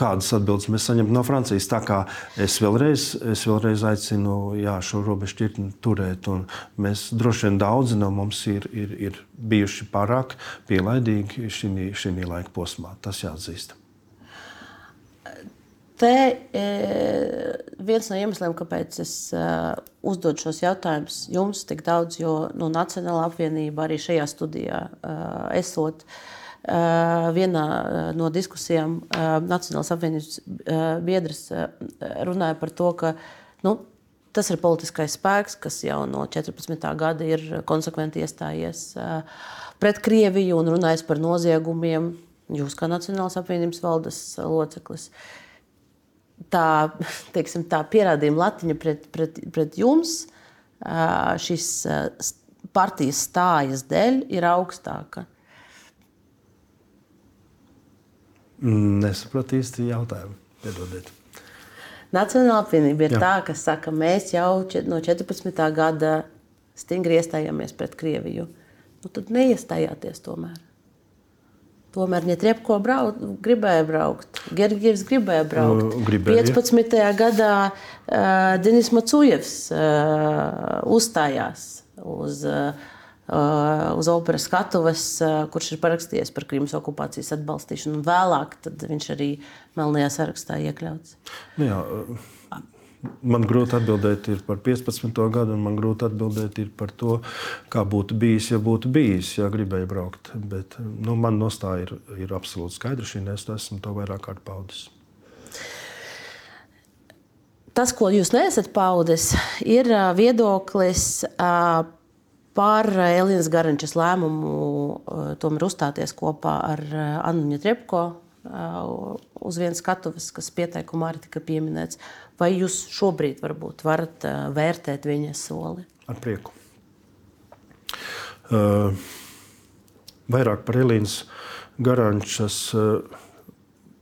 kādas atbildes mēs saņemam no Francijas? Tā kā es vēlreiz, es vēlreiz aicinu jā, šo robežu šķirtni turēt. Mēs droši vien daudzi no mums ir, ir, ir bijuši pārāk pielaidīgi šī laika posmā. Tas jāatzīst. Te e, viens no iemesliem, kāpēc es e, uzdodu šos jautājumus jums tik daudz, jo nu, Nacionāla apvienība arī šajā studijā e, esot. Vienā no diskusijām Nacionālās apvienības biedrs runāja par to, ka nu, tas ir politiskais spēks, kas jau no 14. gada ir konsekventi iestājies pret Krieviju un runājis par noziegumiem. Jūs kā Nacionālās apvienības valdes loceklis. Uh, tā, teiksim, tā pierādījuma latiņa pret, pret, pret jums šīs partijas stājas dēļ ir augstāka? Nesaprotu īsti jautājumu. Piedodiet. Nacionāla apvienība ir Jā. tā, kas saka, mēs jau no 14. gada stingri iestājāmies pret Krieviju. Nu, tad neiestājāties tomēr. Tomēr Ņetrepko brauc, gribēja braukt. Gergijs gribēja braukt. Nu, gribēja. 15. gadā uh, Denis Macujevs uh, uzstājās uz, uh, uz operas skatuves, uh, kurš ir parakstījies par Krimas okupācijas atbalstīšanu. Vēlāk viņš arī melnajā sarakstā iekļauts. Nu jā, Man grūti atbildēt par 15. gadu, un man grūti atbildēt par to, kā būtu bijis, ja būtu bijis, ja gribēju braukt. Bet nu, man nostāja ir, ir absolūti skaidra. Šī nesta esmu to vairāk kārt paudis. Tas, ko jūs neesat paudis, ir viedoklis par Elīnas Garančas lēmumu tomēr uzstāties kopā ar Annu Trepko uz vienas skatuves, kas pieteikumā arī tika pieminēts. Vai jūs šobrīd varbūt varat vērtēt viņa soli? Ar prieku. Uh, vairāk par Elīnas Garančas uh,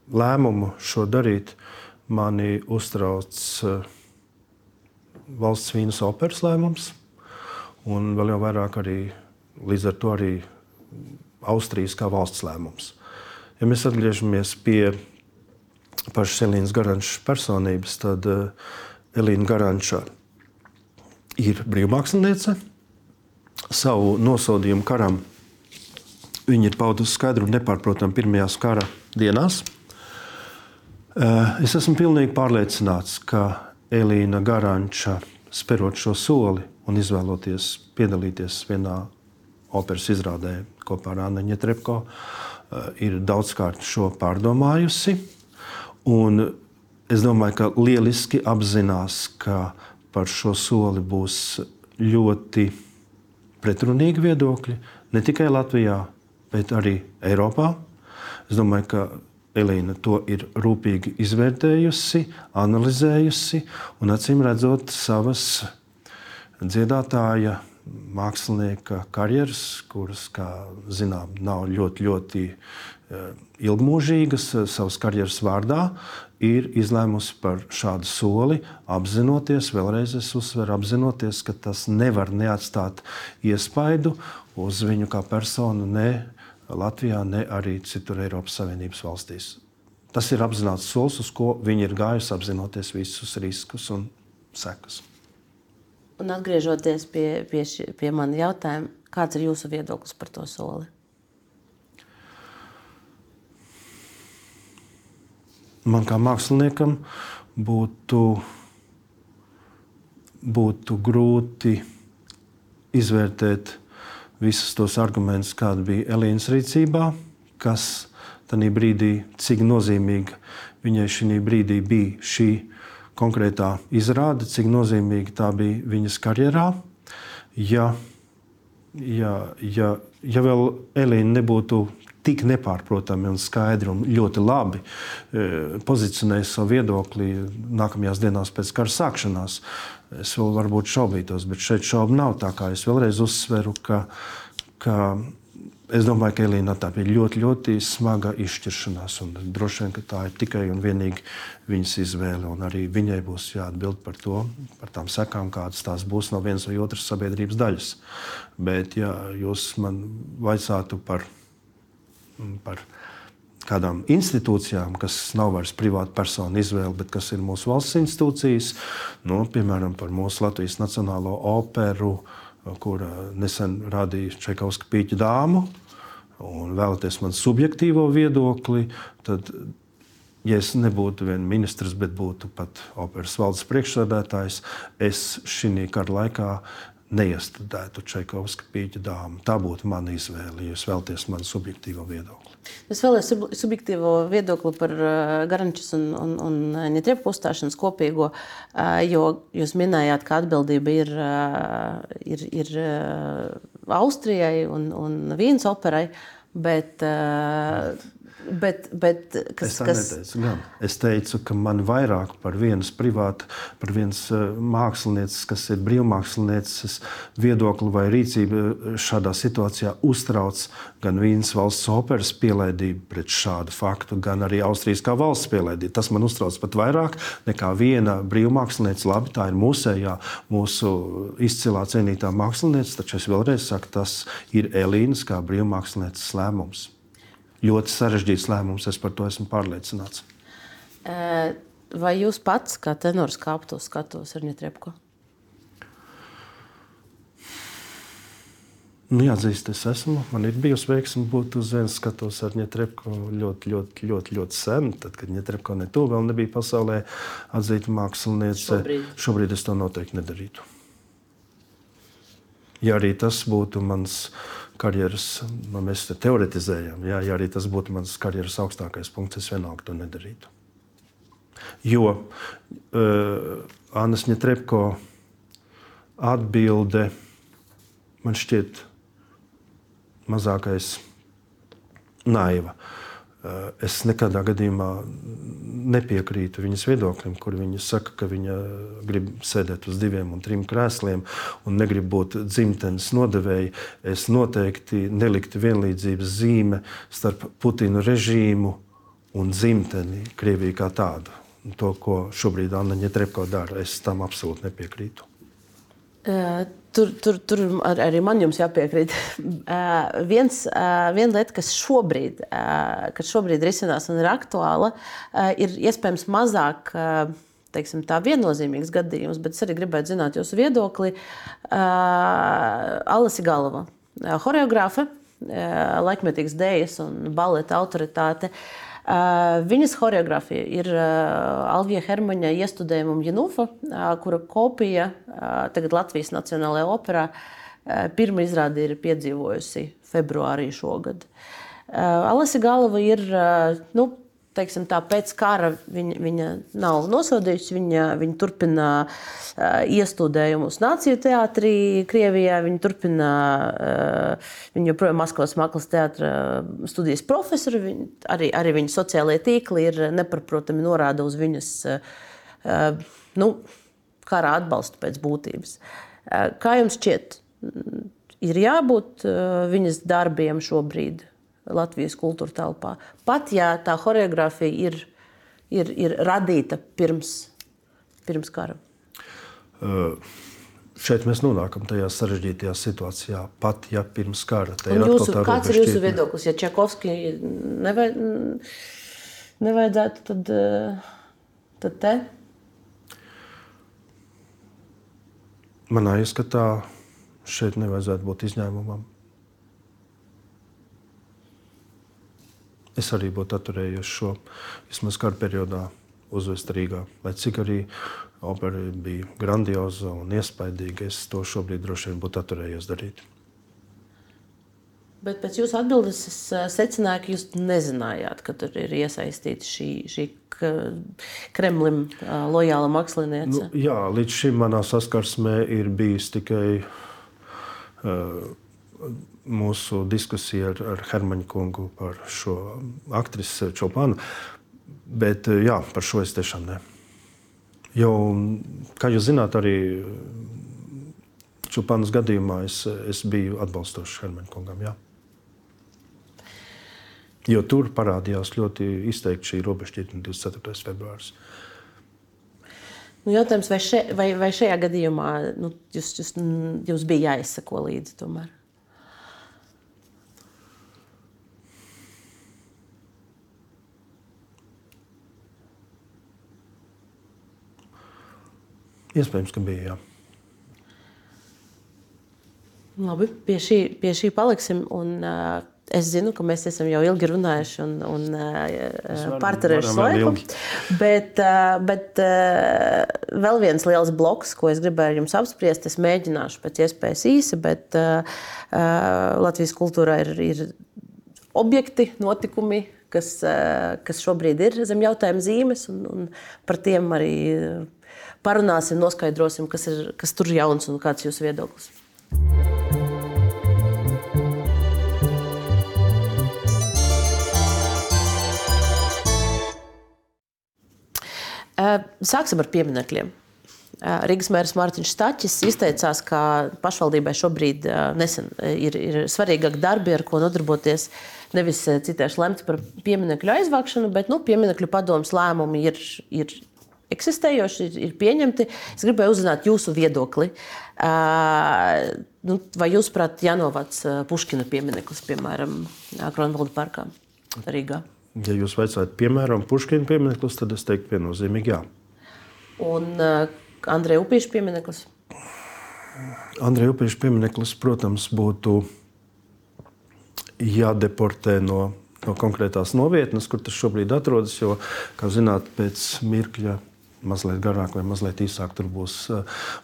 lēmumu šo darīt mani uztrauc uh, valsts vīnas operas lēmums, un vēl jau vairāk arī līdz ar to arī Austrijas kā valsts lēmums. Ja mēs atgriežamies pie pašas Elīnas Garančas personības, tad uh, Elīna Garanča ir brīvmāksliniece. Savu nosodījumu karam viņa ir paudusi skaidru un nepārprotamu pirmajās kara dienās. Uh, es esmu pilnīgi pārliecināts, ka Elīna Garanča sperot šo soli un izvēloties piedalīties vienā operas izrādē kopā ar Annu Trepko, Eh, ir daudzkārt šo pārdomājusi. Un es domāju, ka lieliski apzinās, ka par šo soli būs ļoti pretrunīgi viedokļi ne tikai Latvijā, bet arī Eiropā. Es domāju, ka Elīna to ir rūpīgi izvērtējusi, analizējusi un acīm redzot savas dziedātāja mākslinieka karjeras, kuras, kā zinām, nav ļoti, ļoti ilgmūžīgas eh, savas karjeras vārdā, ir izlēmusi par šādu soli, apzinoties, vēlreiz es uzsveru, apzinoties, ka tas nevar neatstāt iespaidu uz viņu kā personu ne Latvijā, ne arī citur Eiropas Savienības valstīs. Tas ir apzināts solis, uz ko viņi ir gājuši, apzinoties visus riskus un sekas. Un atgriežoties pie, pie, ši, pie manas jautājuma, kāds ir jūsu viedoklis par to soli? Man kā māksliniekam būtu, būtu grūti izvērtēt visus tos argumentus, kāda bija Elīnas rīcībā, kas tajā brīdī, cik nozīmīga viņai šī brīdī bija šī konkrētā izrāde, cik nozīmīga tā bija viņas karjerā. Ja, ja, ja, ja vēl Elīna nebūtu tik nepārprotami un skaidri un ļoti labi e, pozicionējusi savu viedokli nākamajās dienās pēc kara sākšanās, es vēl varbūt šaubītos, bet šeit šaubu nav. Tā kā es vēlreiz uzsveru, ka, ka Es domāju, ka Elīna tā bija ļoti, ļoti smaga izšķiršanās. Droši vien, tā ir tikai un vienīgi viņas izvēle. Arī viņai būs jāatbild par to, par tām sekām, kādas tās būs no vienas vai otras sabiedrības daļas. Bet, ja jūs man vaicātu par, par kādām institūcijām, kas nav vairs privāta persona izvēle, bet kas ir mūsu valsts institūcijas, nu, piemēram, par mūsu Latvijas Nacionālo operu kur nesen rādīja Čekauska pīķa dāmu, un vēlaties man subjektīvo viedokli, tad, ja es nebūtu vien ministrs, bet būtu pat operas valdes priekšsēdētājs, es šī kara laikā neiestudētu Čekauska pīķa dāmu. Tā būtu mana izvēle, ja jūs vēlaties man subjektīvo viedokli. Es vēlējos sub subjektīvo viedokli par uh, Garančas un, un, un Ņetriepu uzstāšanos kopīgo, uh, jo jūs minējāt, ka atbildība ir, uh, ir, ir Austrijai un, un Vīnas operai, bet Bet, bet kas, es, kas... Neteicu, gan. es teicu, ka man vairāk par vienas privātu, par vienas eh, mākslinieces, kas ir brīvmākslinieces viedokli vai rīcību eh, šādā situācijā uztrauc gan Vīnas valsts operas pielaidību pret šādu faktu, gan arī Austrijas kā valsts pielaidību. Tas man uztrauc pat vairāk nekā viena brīvmākslinieca. Labi, tā ir mūsējā, mūsu izcilā cienītā mākslinieca, taču es vēlreiz saku, tas ir Elīnas kā brīvmākslinieces lēmums ļoti sarežģīts lēmums. Es par to esmu pārliecināts. Vai jūs pats kā tenors kāptu skatos ar Ņetrepko? Nu, jāatzīst, es esmu. Man ir bijusi veiksme būt uz vienas skatos ar Ņetrepko ļoti, ļoti, ļoti, ļoti sen. Tad, kad Ņetrepko ne tuvu vēl nebija pasaulē atzīta māksliniece, šobrīd. šobrīd es to noteikti nedarītu. Ja arī tas būtu mans karjeras, nu, mēs te teoretizējam, jā, ja arī tas būtu mans karjeras augstākais punkts, es vienalga to nedarītu. Jo uh, Anna Ņetrepko atbilde man šķiet mazākais naiva. Uh, es nekādā gadījumā nepiekrītu viņas viedoklim, kur viņa saka, ka viņa grib sēdēt uz diviem un trim krēsliem un negrib būt dzimtenes nodevēja. Es noteikti neliktu vienlīdzības zīme starp Putina režīmu un dzimteni Krieviju kā tādu. To, ko šobrīd Anna Ņetrepko dara, es tam absolūti nepiekrītu. Uh, Tur, tur, tur ar, arī man jāpiekrīt. Uh, viens, uh, viena lieta, kas šobrīd, uh, kas šobrīd risinās un ir aktuāla, uh, ir iespējams mazāk. Uh, teiksim, tā viennozīmīgs gadījums, bet es arī gribētu zināt jūsu viedokli. Uh, Alisa Galva, uh, choreogrāfe, uh, laikmetīgas dēļas un baleta autoritāte. Uh, viņas choreogrāfija ir Alvija Hermaņa iestudējuma Janufa, kura kopija tagad Latvijas Nacionālajā operā pirmā izrāde ir piedzīvojusi februārī šogad. Alisa Galva ir nu, teiksim, tā, pēc kara viņa, viņa nav nosodījusi. Viņa, viņa turpina uh, iestudējumus Nāciju teātrī, Krievijā. Viņa turpina, uh, viņa joprojām Maskavas mākslas teātra studijas profesori. Viņa, arī, arī viņa sociālajie tīkli ir neparprotami norāda uz viņas uh, nu, kara atbalstu pēc būtības. Kā jums šķiet? Ir jābūt viņas darbiem šobrīd Latvijas kultūra telpā. Pat ja tā choreogrāfija ir, ir, ir radīta pirms, pirms kara. Uh. Šeit mēs nonākam tajā sarežģītajā situācijā, pat ja pirms kara. Jūsu, kāds ir jūsu viedoklis? Ja Čakovski nevajad, nevajadzētu, tad, tad te? Manā ieskatā šeit nevajadzētu būt izņēmumam. Es arī būtu atturējies šo vismaz kara periodā uzvest Rīgā. Lai cik arī opera bija grandioza un iespaidīga, es to šobrīd droši vien būtu atturējies darīt. Bet pēc jūsu atbildes es eh, secināju, ka jūs nezinājāt, ka tur ir iesaistīta šī, šī Kremlim eh, lojāla māksliniece. Nu, jā, līdz šim manā saskarsmē ir bijis tikai uh, mūsu diskusija ar, ar Hermaņu kungu par šo aktrisi Čopānu. Bet jā, par šo es tiešām ne. Jo, kā jūs zināt, arī Čupānas gadījumā es, es biju atbalstošs Hermaņa kungam. Jā. Jo tur parādījās ļoti izteikti šī robežšķirtne 24. februāris. Nu, jautājums, vai, še, vai, vai šajā gadījumā nu, jūs, jūs, jūs bija jāizsako līdzi tomēr? Iespējams, ka bija. Jā. Labi, pie šī, pie šī paliksim. Un, uh, Es zinu, ka mēs esam jau ilgi runājuši un, un uh, pārturējuši laiku. Bet, uh, bet uh, vēl viens liels bloks, ko es gribēju jums apspriest, es mēģināšu pēc iespējas īsi, bet uh, uh, Latvijas kultūrā ir, ir objekti, notikumi, kas, kas šobrīd ir zem jautājuma zīmes, un, un par tiem arī parunāsim, noskaidrosim, kas, ir, kas tur ir jauns un kāds ir jūsu viedoklis. Sāksim ar pieminekļiem. Rīgas mērs Mārtiņš Stāčis izteicās, ka pašvaldībai šobrīd nesen ir, ir svarīgāk darbi, ar ko nodarboties. Nevis citēšu lemt par pieminiektu aizvākšanu, bet nu, pieminiektu padomus lēmumi ir, ir eksistējoši, ir, ir pieņemti. Es gribēju uzzināt jūsu viedokli. Uh, nu, vai jūs, prāt, jānovāc Puškina piemineklis, piemēram, Kronvalda parkā Rīgā? Ja jūs vaicājat, piemēram, Puškina piemineklis, tad es teiktu viennozīmīgi jā. Un uh, Andreja Upīša piemineklis? Andreja Upīša piemineklis, protams, būtu jādeportē no, no konkrētās novietnes, kur tas šobrīd atrodas. Jo, kā zināt, pēc mirkļa mazliet garāk vai mazliet īsāk tur būs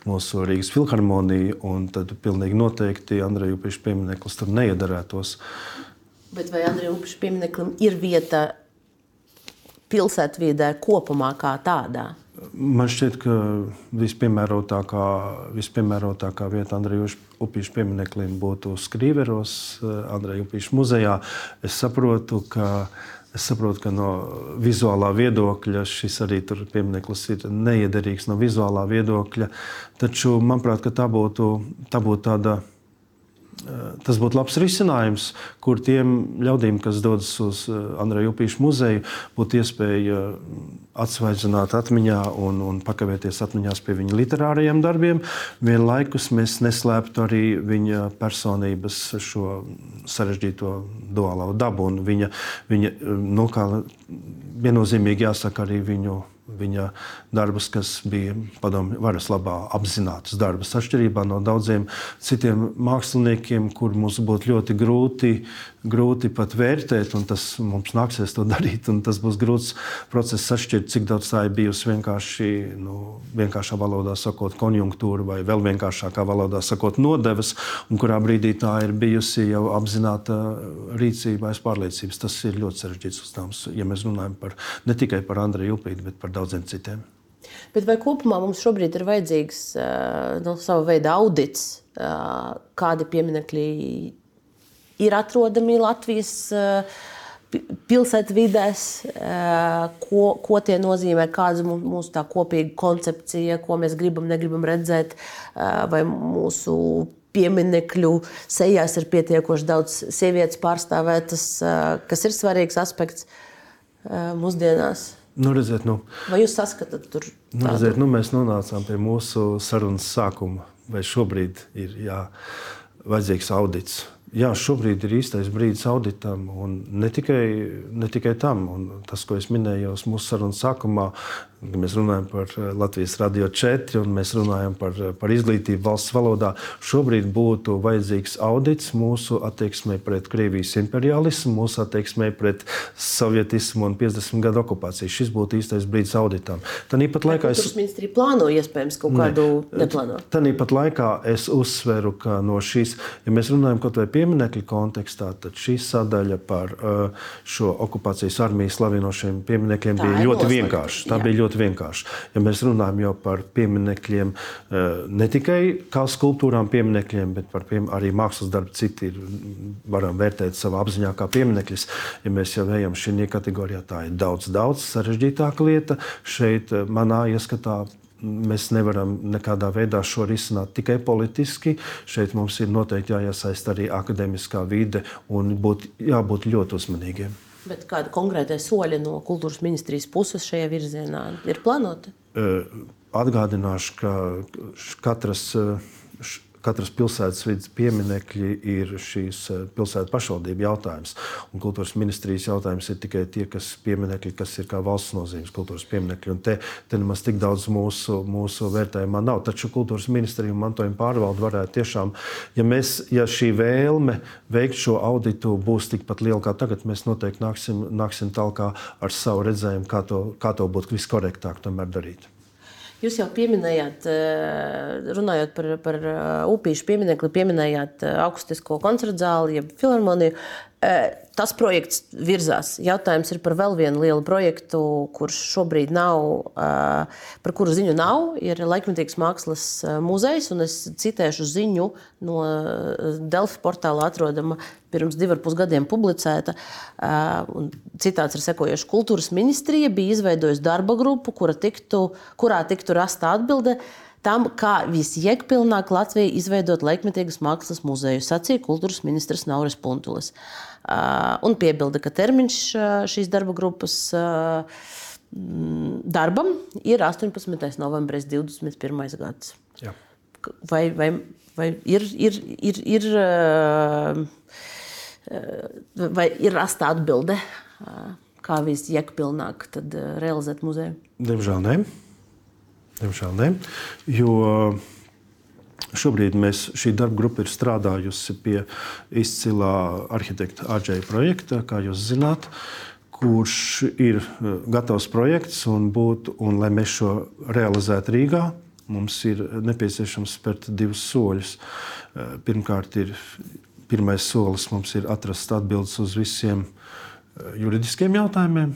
mūsu Rīgas filharmonija. Tad pilnīgi noteikti Andreja Upīša piemineklis tur neiedarētos. Bet vai Andrija Upša piemineklim ir vieta pilsētvidē kopumā kā tādā? Man šķiet, ka vispiemērotākā, vispiemērotākā vieta Andrija Upīša piemineklim būtu Skrīveros, Andrija Upīša muzejā. Es saprotu, ka Es saprotu, ka no vizuālā viedokļa šis arī piemineklis ir neiederīgs no vizuālā viedokļa. Taču, manuprāt, tā būtu, tā būtu tāda Tas būtu labs risinājums, kur tiem ļaudīm, kas dodas uz eh, Andreja Upīša muzeju, būtu iespēja atsvaidzināt atmiņā un, un pakavēties atmiņās pie viņa literārajiem darbiem. Vienlaikus mēs neslēptu arī viņa personības šo sarežģīto duālo dabu un viņa, viņa nu, kā viennozīmīgi jāsaka arī viņu viņa darbus, kas bija padomju varas labā apzināts darbus. Atšķirībā no daudziem citiem māksliniekiem, kur mums būtu ļoti grūti, grūti pat vērtēt, un tas mums nāksies to darīt. Tas būs grūts process atšķirt, cik daudz tā ir bijusi vienkārši, nu, vienkāršā valodā sakot, konjunktūra, vai vēl vienkāršākā valodā sakot, nodevas, un kurā brīdī tā ir bijusi jau apzināta rīcība aiz pārliecības. Tas ir ļoti sarežģīts uzdevums, ja mēs runājam par, ne tikai par Andreju Upīti, bet par daudziem citiem. Bet vai kopumā mums šobrīd ir vajadzīgs nu, sava veida audits, kādi pieminekļi ir atrodami Latvijas pilsētvidēs, ko, ko tie nozīmē, kāda ir mūsu kopīga koncepcija, ko mēs gribam, negribam redzēt, vai mūsu pieminekļu sejās ir pietiekoši daudz sievietes pārstāvētas, kas ir svarīgs aspekts mūsdienās. Nu, redziet, nu, Vai jūs saskatāt tur? Nu, redziet, nu, mēs nonācām pie mūsu sarunas sākuma. Vai šobrīd ir jā, vajadzīgs audits? Jā, šobrīd ir īstais brīdis auditam, un ne tikai, ne tikai tam. Un tas, ko es minēju jau mūsu sarunas sākumā, Mēs runājam par eh, Latvijas radio 4 un mēs runājam par, eh, par izglītību valsts valodā. Šobrīd būtu vajadzīgs audits mūsu attieksmē pret Krievijas imperialismu, mūsu attieksmē pret sovietismu un 50 gadu okupāciju. Šis būtu īstais brīdis auditam. Tāpat laikā es. Ministrija plāno iespējams kaut kādu ne. neplāno. Tāpat laikā es uzsveru, ka no šīs, ja mēs runājam kaut vai pieminekļu kontekstā, tad šī sadaļa par uh, šo okupācijas armijas slavinošiem pieminekļiem Tā bija ļoti vienkārša. Tā Jā. bija ļoti vienkārši. Ja mēs runājam par pieminekļiem, eh, ne tikai kā skulptūrām, pieminekļiem, bet par piem, arī mākslas darbu, citi ir, varam vērtēt savā apziņā kā pieminekļus. Ja mēs jau ejam šajā kategorijā, tā ir daudz, daudz sarežģītāka lieta. Šeit, eh, manā ieskatā, mēs nevaram nekādā veidā šo risināt tikai politiski. Šeit mums ir noteikti jāiesaist arī akadēmiskā vide un būt, jābūt ļoti uzmanīgiem. Bet kādi konkrēti soļi no kultūras ministrijas puses šajā virzienā ir plānoti? Atgādināšu, ka katras katras pilsētas vidas pieminekļi ir šīs eh, pilsētas pašvaldību jautājums. Un kultūras ministrijas jautājums ir tikai tie, kas pieminekļi, kas ir kā valsts nozīmes kultūras pieminekļi. Un te, te nemaz tik daudz mūsu, mūsu vērtējumā nav. Taču kultūras ministrija un mantojuma pārvalde varētu tiešām, ja, mēs, ja šī vēlme veikt šo auditu būs tikpat liela kā tagad, mēs noteikti nāksim, nāksim tālāk ar savu redzējumu, kā to, kā to būtu viskorektāk darīt. Jūs jau pieminējāt, eh, runājot par, par eh, upīšu pieminiekli, pieminējāt eh, augstisko koncertu zāli, jeb filharmoniju. Tas projekts virzās. Jautājums ir par vēl vienu lielu projektu, kurš šobrīd nav, par kuru ziņu nav. Ir laikmetīgs mākslas muzejs, un es citēšu ziņu no Delfi portāla atrodama pirms diviem pusgadiem publicēta. Citāts ir sekojošs. Kultūras ministrija bija izveidojusi darba grupu, tiktu, kurā tiktu rasta atbilde tam, kā visjēgpilnāk Latvija izveidot laikmetīgas mākslas muzeju, sacīja kultūras ministrs Nauris Puntulis. Un piebilda, ka termiņš šīs darba grupas darbam ir 18. novembris 2021. gads. Jā. Vai, vai, vai ir, ir, ir, ir, vai ir rasta atbilde, kā visjēgpilnāk realizēt muzeju? Diemžēl ne. Diemžēl ne. Jo šobrīd mēs, šī darba grupa ir strādājusi pie izcilā arhitekta Āģēja projekta, kā jūs zināt, kurš ir e, gatavs projekts un, būt, un lai mēs šo realizētu Rīgā. Mums ir nepieciešams spērt divus soļus. E, pirmkārt, ir, pirmais solis mums ir atrast atbildes uz visiem juridiskiem jautājumiem,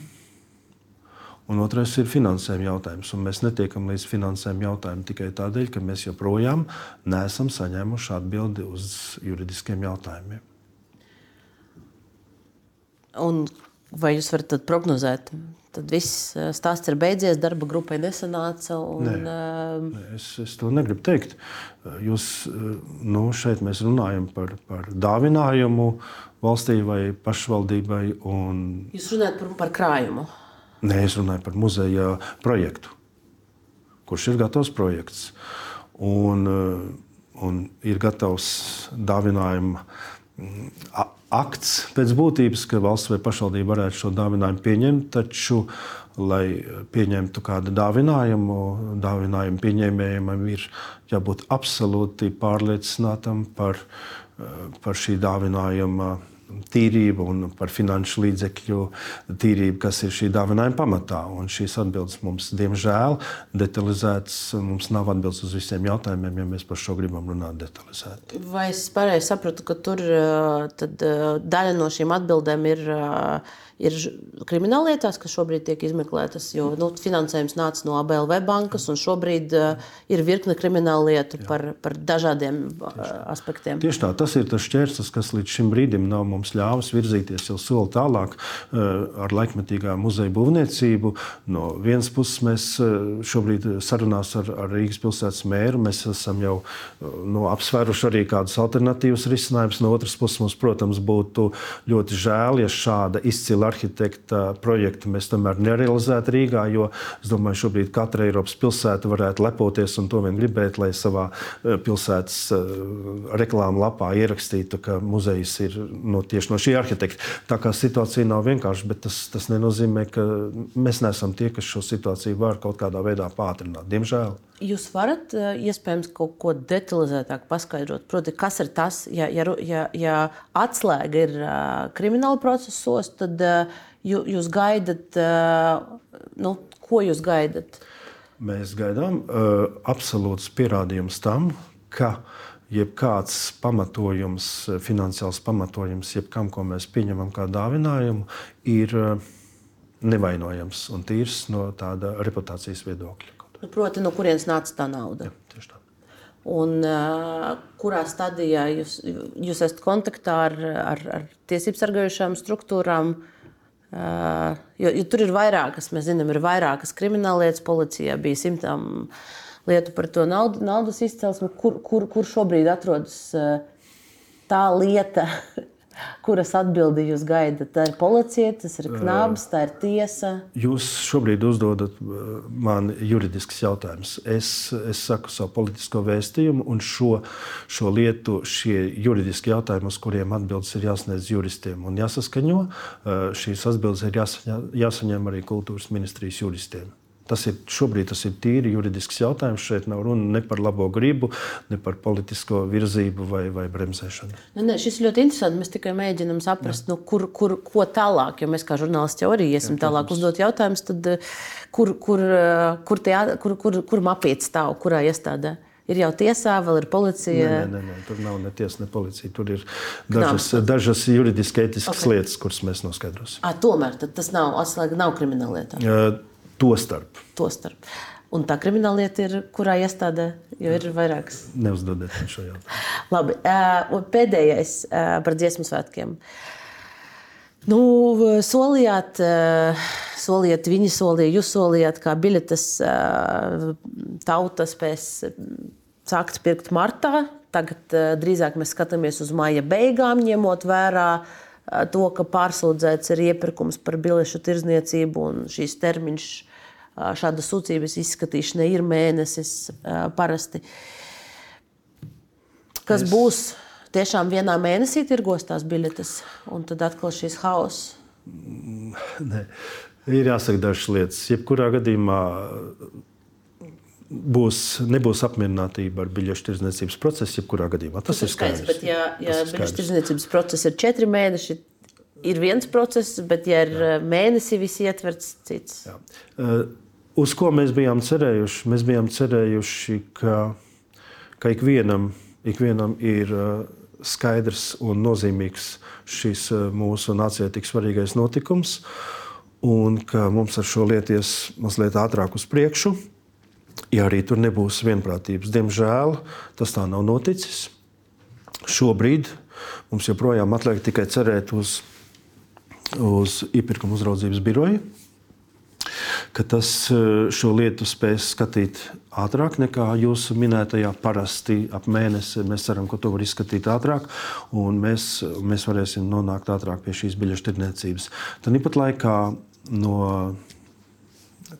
Un otrais ir finansējuma jautājums. Un mēs netiekam līdz finansējuma jautājumam tikai tādēļ, ka mēs joprojām neesam saņēmuši atbildi uz juridiskiem jautājumiem. Un vai jūs varat prognozēt? Tad viss eh, stāsts ir beidzies, darba grupai nesanāca. Un, Nē, uh... es, es to negribu teikt. Jūs, eh, nu, šeit mēs runājam par, par dāvinājumu valstī vai pašvaldībai. Un... Jūs runājat par, par krājumu. Nē, es runāju par muzeja projektu, kurš ir gatavs projekts. Un, eh, un ir gatavs dāvinājuma mm, akts pēc būtības, ka valsts vai pašvaldība varētu šo dāvinājumu pieņemt. Taču, lai pieņemtu kādu dāvinājumu, dāvinājumu pieņēmējiem ir jābūt absolūti pārliecinātam par, eh, par šī dāvinājuma tīrību un par finanšu līdzekļu tīrību, kas ir šī dāvinājuma pamatā. Un šīs atbildes mums, diemžēl, detalizētas. Mums nav atbildes uz visiem jautājumiem, ja mēs par šo gribam runāt detalizēti. Vai es pareizi sapratu, ka tur tad, daļa no šīm atbildēm ir ir krimināllietās, kas šobrīd tiek izmeklētas, jo nu, finansējums nāca no ABLV bankas, un šobrīd uh, ir virkne kriminālu lietu par, par dažādiem uh, aspektiem. Tieši tā, tas ir tas šķērslis, kas līdz šim brīdim nav mums ļāvis virzīties jau soli tālāk uh, ar laikmetīgā muzeja būvniecību. No vienas puses mēs uh, šobrīd sarunās ar, ar Rīgas pilsētas mēru, mēs esam jau uh, no, apsvēruši arī kādus alternatīvus risinājumus. No otras puses mums, protams, būtu ļoti žēl, ja šāda izcila arhitekta projektu mēs tomēr nerealizētu Rīgā, jo es domāju, šobrīd katra Eiropas pilsēta varētu lepoties un to vien gribēt, lai savā eh, pilsētas eh, reklāmu lapā ierakstītu, ka muzejs ir no, tieši no šī arhitekta. Tā kā situācija nav vienkārša, bet tas, tas nenozīmē, ka mēs neesam tie, kas šo situāciju var kaut kādā veidā pātrināt. Diemžēl. Jūs varat eh, iespējams kaut ko detalizētāk paskaidrot. Proti, kas ir tas, ja, ja, ja, ja atslēga ir uh, krimināla procesos, tad uh, jūs gaidat, nu, ko jūs gaidat? Mēs gaidām uh, absolūts pierādījums tam, ka jebkāds pamatojums, finansiāls pamatojums, jebkam, ko mēs pieņemam kā dāvinājumu, ir uh, nevainojams un tīrs no tāda reputācijas viedokļa. Nu, proti, no kurienes nāca tā nauda? Jā, tieši tā. Un, uh, kurā stadijā jūs, jūs esat kontaktā ar, ar, ar tiesību sargājušām struktūrām? Uh, jo, jo tur ir vairākas, mēs zinām, ir vairākas krimināllietas. Policijā bija simtām lietu par to naudu, naudas izcelsmi. Kur, kur, kur šobrīd atrodas uh, tā lieta, Kuras atbildi jūs gaidat? Tā ir policija, tas ir knabs, tā ir tiesa. Jūs šobrīd uzdodat man juridisks jautājums. Es, es saku savu politisko vēstījumu, un šo, šo lietu, šie juridiski jautājumi, uz kuriem atbildes ir jāsniedz juristiem un jāsaskaņo, šīs atbildes ir jāsaņem, jāsaņem arī kultūras ministrijas juristiem. Tas ir šobrīd tas ir tīri juridisks jautājums. Šeit nav runa ne par labo gribu, ne par politisko virzību vai, vai bremzēšanu. Ne, ne, šis ir ļoti interesants. Mēs tikai mēģinām saprast, nu, kur, kur, ko tālāk. Jo mēs kā žurnālisti jau arī esam Jā, tālāk uzdot jautājumus, tad eh, kur, kur, eh, kur, tie, kur, kur, kur mapīt stāv, kurā iestādē? Ir jau tiesā, vēl ir policija. Nē, nē, nē, tur nav ne tiesa, ne policija. Tur ir dažas, Knāps. dažas juridiski ētiskas okay. lietas, kuras mēs noskaidrosim. À, tomēr tas nav atslēga, nav krimināla lieta. Uh, Tostarp. Tostarp. Un tā krimināla lieta ir, kurā iestādē, jo ir vairākas. Neuzdodiet man šo jautājumu. Labi, pēdējais par dziesmu svētkiem. Nu, solījāt, solījāt, viņi solīja, jūs solījāt, kā biļetes tauta spēs sākt pirkt martā. Tagad drīzāk mēs skatāmies uz māja beigām, ņemot vērā to, ka pārsūdzēts ir iepirkums par biļešu tirzniecību un šīs termiņš šāda sūdzības izskatīšana ir mēnesis parasti. Kas es... būs tiešām vienā mēnesī tirgos tās biļetes, un tad atkal šīs hauss? Ne. Ir jāsaka dažas lietas. Jebkurā gadījumā būs, nebūs apmierinātība ar biļešu tirdzniecības procesu. Jebkurā gadījumā tas, tas ir skaidrs. skaidrs. Bet, ja, ja biļešu tirdzniecības process ir četri mēneši, ir viens process, bet ja ir Jā. mēnesi, viss ietverts cits. Jā. Uz ko mēs bijām cerējuši? Mēs bijām cerējuši, ka, ka ikvienam, ikvienam ir uh, skaidrs un nozīmīgs šis uh, mūsu nācijai tik svarīgais notikums, un ka mums ar šo lietu ies mazliet ātrāk uz priekšu. Ja arī tur nebūs vienprātības, diemžēl tas tā nav noticis. Šobrīd mums joprojām atliek tikai cerēt uz, uz iepirkuma uzraudzības biroju ka tas eh, šo lietu spēs skatīt ātrāk nekā jūsu minētajā parasti ap mēnesi. Mēs ceram, ka to var izskatīt ātrāk, un mēs, mēs varēsim nonākt ātrāk pie šīs biļešu tirdzniecības. Tāpat laikā no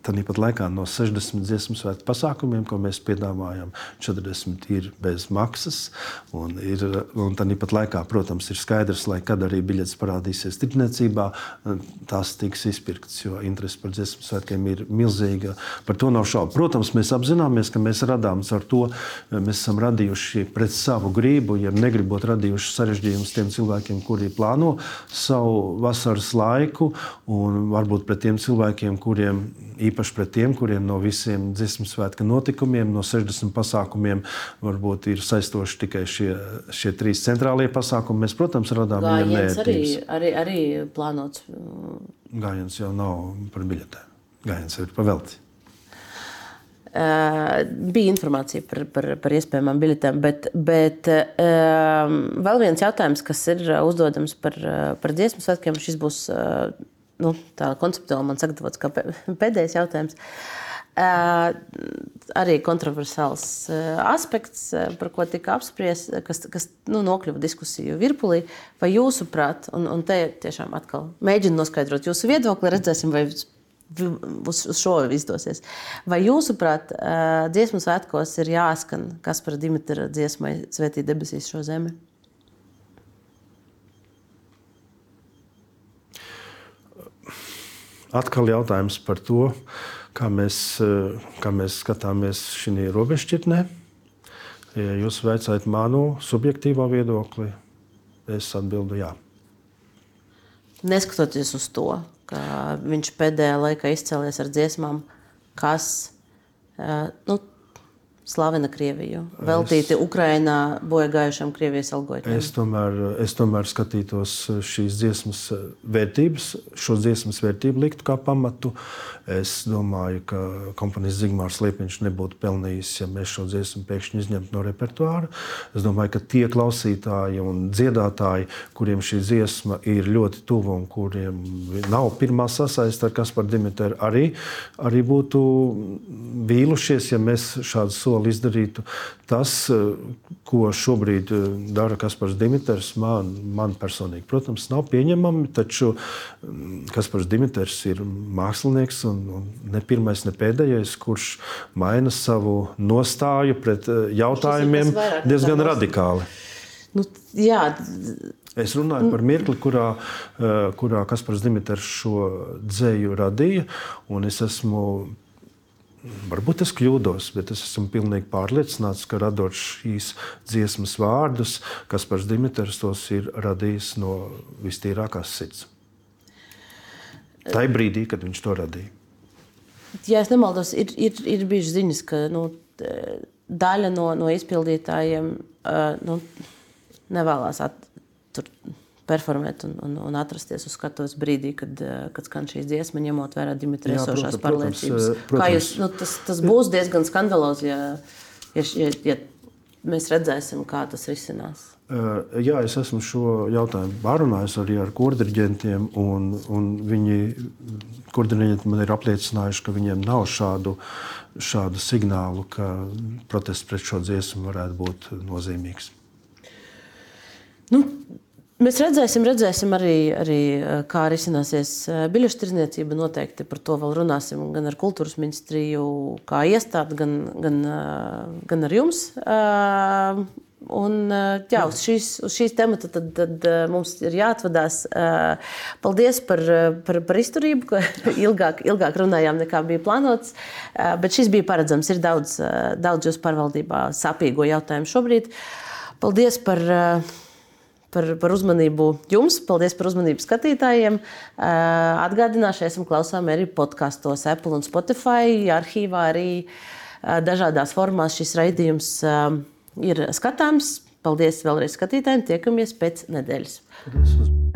Tāpat laikā no 60 dziesmu svētku pasākumiem, ko mēs piedāvājam, 40 ir bez maksas. Un, ir, un tāpat laikā, protams, ir skaidrs, lai kad arī biļetes parādīsies tirdzniecībā, tās tiks izpirktas, jo interese par dziesmu svētkiem ir milzīga. Par to nav šaubu. Protams, mēs apzināmies, ka mēs radām ar to, mēs esam radījuši pret savu gribu, ja negribot radījuši sarežģījumus tiem cilvēkiem, kuri plāno savu vasaras laiku, un varbūt pret tiem cilvēkiem, kuriem īpaši pret tiem, kuriem no visiem dziesmu svētku notikumiem, no 60 pasākumiem, varbūt ir saistoši tikai šie, šie trīs centrālie pasākumi. Mēs, protams, radām viņiem nērtības. Arī, arī, arī plānots. Gājiens jau nav par biļetēm. Gājiens ir par velti. Uh, bija informācija par, par, par iespējamām biļetēm, bet, bet uh, vēl viens jautājums, kas ir uzdodams par, par dziesmu svētkiem, šis būs uh, nu, tā konceptuāli man sagatavots kā pēdējais jautājums. Uh, arī kontroversiāls uh, aspekts, uh, par ko tika apspriests, kas, kas nu, nokļuva diskusiju virpulī. Vai jūsuprāt, un, un te tiešām atkal mēģinu noskaidrot jūsu viedokli, redzēsim, vai uz, uz šo izdosies. Vai jūsuprāt, dziesmu svētkos ir jāskan Kaspara Dimitra dziesmai Svētī debesīs šo zemi? Atkal jautājums par to, kā mēs, eh, kā mēs skatāmies šajā robežšķirtnē. Ja jūs veicāt manu subjektīvo viedokli, es atbildu jā. Neskatoties uz to, ka viņš pēdējā laikā izcēlies ar dziesmām, kas eh, nu, slavena Krieviju, veltīti es, Ukrainā bojagājušiem Krievijas algoritmiem? Es tomēr, es tomēr skatītos šīs dziesmas vērtības, šo dziesmas vērtību liktu kā pamatu. Es domāju, ka komponijas Zigmārs Liepiņš nebūtu pelnījis, ja mēs šo dziesmu pēkšņi izņemtu no repertuāra. Es domāju, ka tie klausītāji un dziedātāji, kuriem šī dziesma ir ļoti tuva un kuriem nav pirmā sasaiste ar Kasparu Dimitru, arī, arī būtu vīlušies, ja mēs šādu soli soli izdarītu. Tas, ko šobrīd dara Kaspars Dimitrs, man, man personīgi, protams, nav pieņemami, taču mm, Kaspars Dimitrs ir mākslinieks un, un ne pirmais, ne pēdējais, kurš maina savu nostāju pret jautājumiem diezgan radikāli. Nu, jā, Es runāju par mirkli, kurā, eh, kurā Kaspars Dimitrs šo dzēju radīja. Es esmu, varbūt es kļūdos, bet es esmu pilnīgi pārliecināts, ka radot šīs dziesmas vārdus, Kaspars Dimitrs tos ir radījis no vistīrākās sirds. Ir brīdī, kad viņš to radīja. Ja es nemaldos, ir, ir, ir bijušas ziņas, ka nu, daļa no, no izpildītājiem nu, nevēlas at, tur performēt un, un, un atrasties uz skatuves brīdī, kad, eh, kad skan šīs dziesmas, ņemot vērā Dimitrija esošās pārliecības. Protams. Kā jūs, nu, tas, tas būs diezgan skandalozi, ja, ja, ja, ja mēs redzēsim, kā tas risinās. Uh, jā, es esmu šo jautājumu pārunājis arī ar kordirģentiem, un, un viņi kordirģenti man ir apliecinājuši, ka viņiem nav šādu, šādu signālu, ka protests pret šo dziesmu varētu būt nozīmīgs. Nu, Mēs redzēsim, redzēsim arī, arī kā risināsies biļešu tirdzniecība. Noteikti par to vēl runāsim gan ar kultūras ministriju, kā iestādi, gan, gan, gan ar jums. Un, jā, uz šīs, uz šīs temata tad, tad mums ir jāatvadās. Paldies par, par, par izturību, ka ilgāk, ilgāk runājām nekā bija plānots. Bet šis bija paredzams. Ir daudz, daudz jūsu pārvaldībā sāpīgo jautājumu šobrīd. Paldies par par, par uzmanību jums. Paldies par uzmanību skatītājiem. Atgādināšu, esam klausām arī podkastos, Apple un Spotify. Arhīvā arī dažādās formās šis raidījums ir skatāms. Paldies vēlreiz skatītājiem. Tiekamies pēc nedēļas. Paldies.